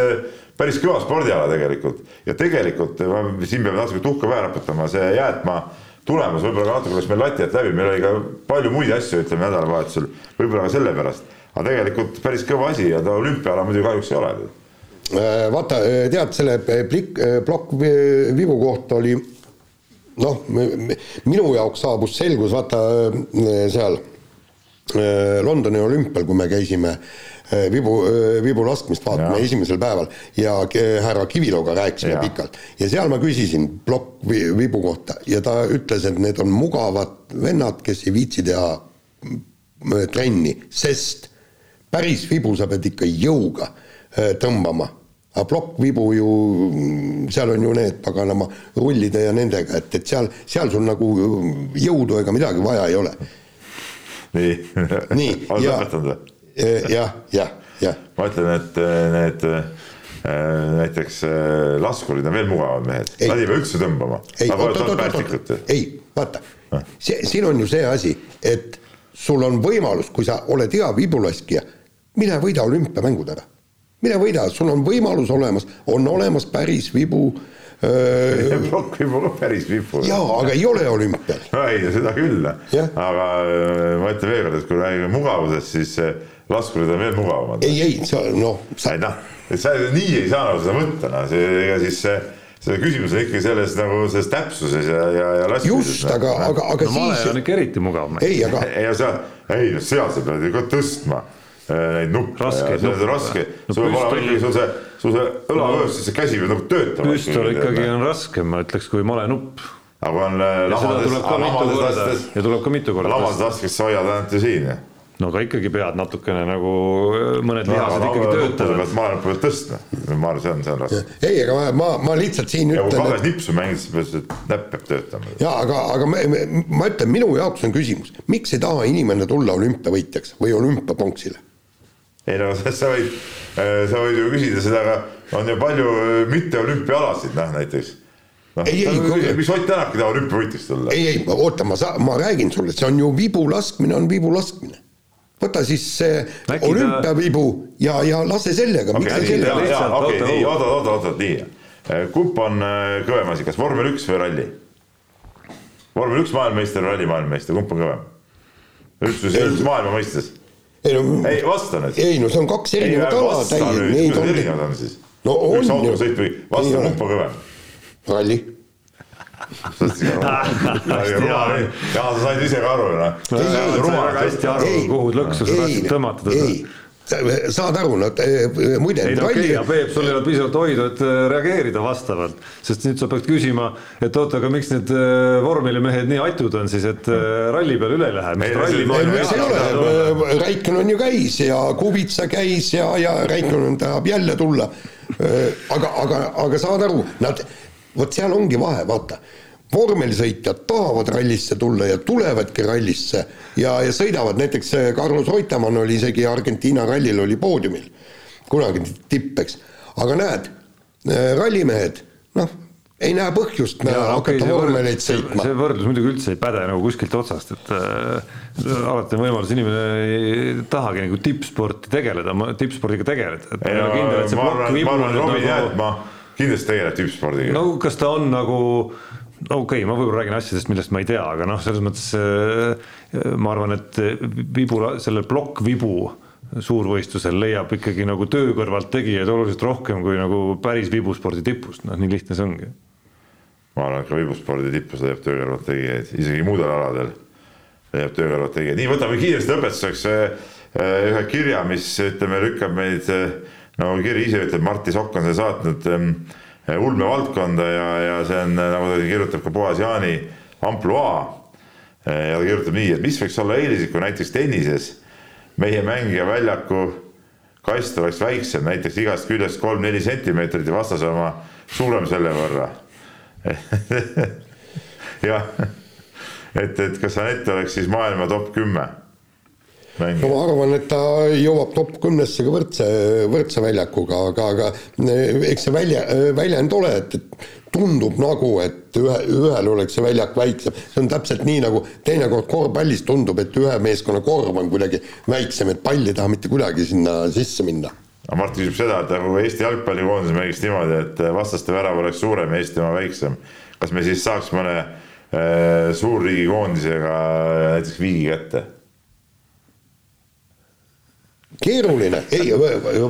päris kõva spordiala tegelikult ja tegelikult siin peame natuke tuhka pähe raputama, see jäätma tulemus võib-olla ka natuke läks meil lati alt läbi, meil oli ka palju muid asju, ütleme nädalavahetusel, võib-olla ka sellepärast, aga tegelikult päris kõva asi ja ta olümpiaala muidugi kahjuks ei ole vaata, äh, tead, selle plik-, äh, plokk vibu kohta oli noh, minu jaoks saabus selgus, vaata seal Londoni olümpial, kui me käisime vibu, vibu laskmist vaatama ja. esimesel päeval ja härra Kiviloga rääkisime ja. pikalt ja seal ma küsisin plokk vibu kohta ja ta ütles, et need on mugavad vennad, kes ei viitsi teha trenni, sest päris vibu sa pead ikka jõuga äh, tõmbama. Aga plokkvibu ju, seal on ju need paganama rullide ja nendega, et, et seal, seal sul nagu jõudu ega midagi vaja ei ole. nii, nii, ja, või? jah, jah, jah. ma ütlen, et äh, need äh, näiteks äh, laskurid on veel mugavad mehed, nad ei pea üldse tõmbama. ei, vaata, see, siin on ju see asi, et sul on võimalus, kui sa oled hea vibulaskija, mine võida olümpiamängud ära mine võida, sul on võimalus olemas, on olemas päris vibu öö.... plokkvibu ka päris vibu. jaa, aga ei ole olümpial. ei, seda küll, aga ma ütlen veel kord, et kui räägime mugavusest, siis laskurid on veel mugavamad. ei, ei, sa noh sa.... ei noh, et sa nii ei saa nagu seda võtta, noh, see, ega siis see see küsimus on ikkagi selles nagu selles täpsuses ja, ja, ja laskmises. just, aga, aga, aga no, siis. male on ikka eriti mugav. ei, aga. ei, seal, ei, seal sa pead ju ka tõstma neid nuppe raske, no,, sul peab olema ikkagi sul see, sul see õlavöös, siis see käsi peab nagu töötama. püstol ikkagi on raskem, ma ütleks, kui malenupp. aga on äh, lamades, lamades lastes. ja tuleb ka mitu korda. lamades lastes sa hoiad ainult ju siin. no aga ikkagi pead natukene nagu äh, mõned no, lihased ikkagi töötavad. malenuppu pead tõstma, ma arvan, see on, see raske. ei, aga ma, ma, ma lihtsalt siin ja ütlen. kui kahes nipsu mängid, siis pead, näpp peab töötama. ja aga, aga ma, ma ütlen, minu jaoks on küsimus, miks ei taha inimene tulla olümpiavõitjaks või olümpiapronksile ei no sa võid, äh, sa võid ju küsida seda, aga on ju palju äh, mitteolümpiaalasid, noh näiteks. noh, miks Ott Tänak ei taha olümpiavõitjaks tulla? ei, ei oota, ma sa-, ma räägin sulle, see on ju vibu laskmine, on vibu laskmine. võta siis see Äkki olümpiavibu ta... ja, ja lase sellega. okei, nii, oota, oota, oota, nii. Äh, kumb on kõvem asi, kas vormel üks või ralli? vormel üks maailmameister, ralli maailmameister, kumb on kõvem? üldse, üldse maailma mõistes ei no ei vasta nüüd. ei no see on kaks erinevat ala täiesti. kuidas erinevad on siis? no on üks autosõit või vasta kumb on kõvem? ralli ja sa said ise ka aru, noh. väga hästi aru, kuhu lõksu sa tahtsid tõmmata teda saad aru, nad muide. ei no okei okay,, aga Peep, sul ei ole piisavalt hoidu, et eh, reageerida vastavalt, sest nüüd sa pead küsima, et oota, aga miks need eh, vormelimehed nii atud on siis, et ralli peale üle ei lähe? miks ei ole, Raikkonen ju käis ja Kubica käis ja, ja Raikkonen tahab jälle tulla. aga, aga, aga saad aru, nad, vot seal ongi vahe, vaata vormelisõitjad tahavad rallisse tulla ja tulevadki rallisse ja, ja sõidavad, näiteks Carlos Reutemann oli isegi Argentiina rallil oli poodiumil, kunagi tipp, eks. aga näed, rallimehed, noh, ei näe põhjust ja, hakata okay, vormeleid sõitma. see võrdlus muidugi üldse ei päde nagu kuskilt otsast, et äh, alati on võimalus, inimene ei tahagi nagu tippsporti tegeleda, tippspordiga tegeleda. Jäätmaa kindlasti tegeleb tippspordiga. no kas ta on nagu okei okay,, ma võib-olla räägin asjadest, millest ma ei tea, aga noh, selles mõttes äh, ma arvan, et vibu, sellel plokkvibu suurvõistlusel leiab ikkagi nagu töö kõrvalt tegijaid oluliselt rohkem kui nagu päris vibuspordi tipust, noh, nii lihtne see ongi. ma arvan, et ka vibuspordi tipus leiab töö kõrvalt tegijaid, isegi muudel aladel leiab töö kõrvalt tegijaid. nii, võtame kiiresti lõpetuseks äh, ühe kirja, mis ütleme, lükkab meid, no kiri ise ütleb, Martti Sokk on selle saatnud ähm, ulmevaldkonda ja, ja see on, nagu ta kirjutab ka Boas Jaani ampluaa. Ja ta kirjutab nii, et mis võiks olla eelislik, kui näiteks tennises meie mängija väljaku kast oleks väiksem, näiteks igast küljest kolm-neli sentimeetrit ja vastase oma suurem selle võrra. Jah, et, et kas Anett oleks siis maailma top kümme no ma arvan, et ta jõuab top kümnesse ka võrdse, võrdse väljakuga, aga, aga eh, eks see välja, väljend ole, et, et tundub nagu, et ühe, ühel oleks see väljak väiksem, see on täpselt nii, nagu teinekord korvpallis tundub, et ühe meeskonna korv on kuidagi väiksem, et pall ei taha mitte kuidagi sinna sisse minna aga Mart küsib seda, et nagu Eesti jalgpallikoondis mängiks niimoodi, et vastaste värav oleks suurem ja Eesti oma väiksem. kas me siis saaks mõne äh, suurriigikoondisega näiteks viigi kätte? Keeruline, ei,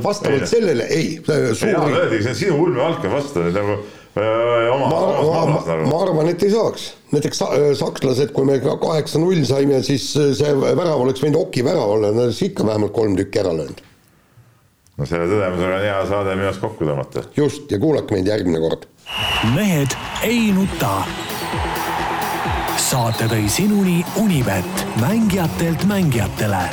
vastavalt ei, sellele ei. jaa, öeldagi, see on sinu ulmevaldkond, vasta nagu oma, ma, ma, nagu. ma arvan, et ei saaks. näiteks sakslased, kui me ka kaheksa-null saime, siis see värav oleks võinud Oki värav olla, nad oleks ikka vähemalt kolm tükki ära löönud. no selle tõdemusega on hea saade minu arust kokku tõmmata. just, ja kuulake meid järgmine kord. mehed ei nuta. saate tõi sinuni Unibet, mängijatelt mängijatele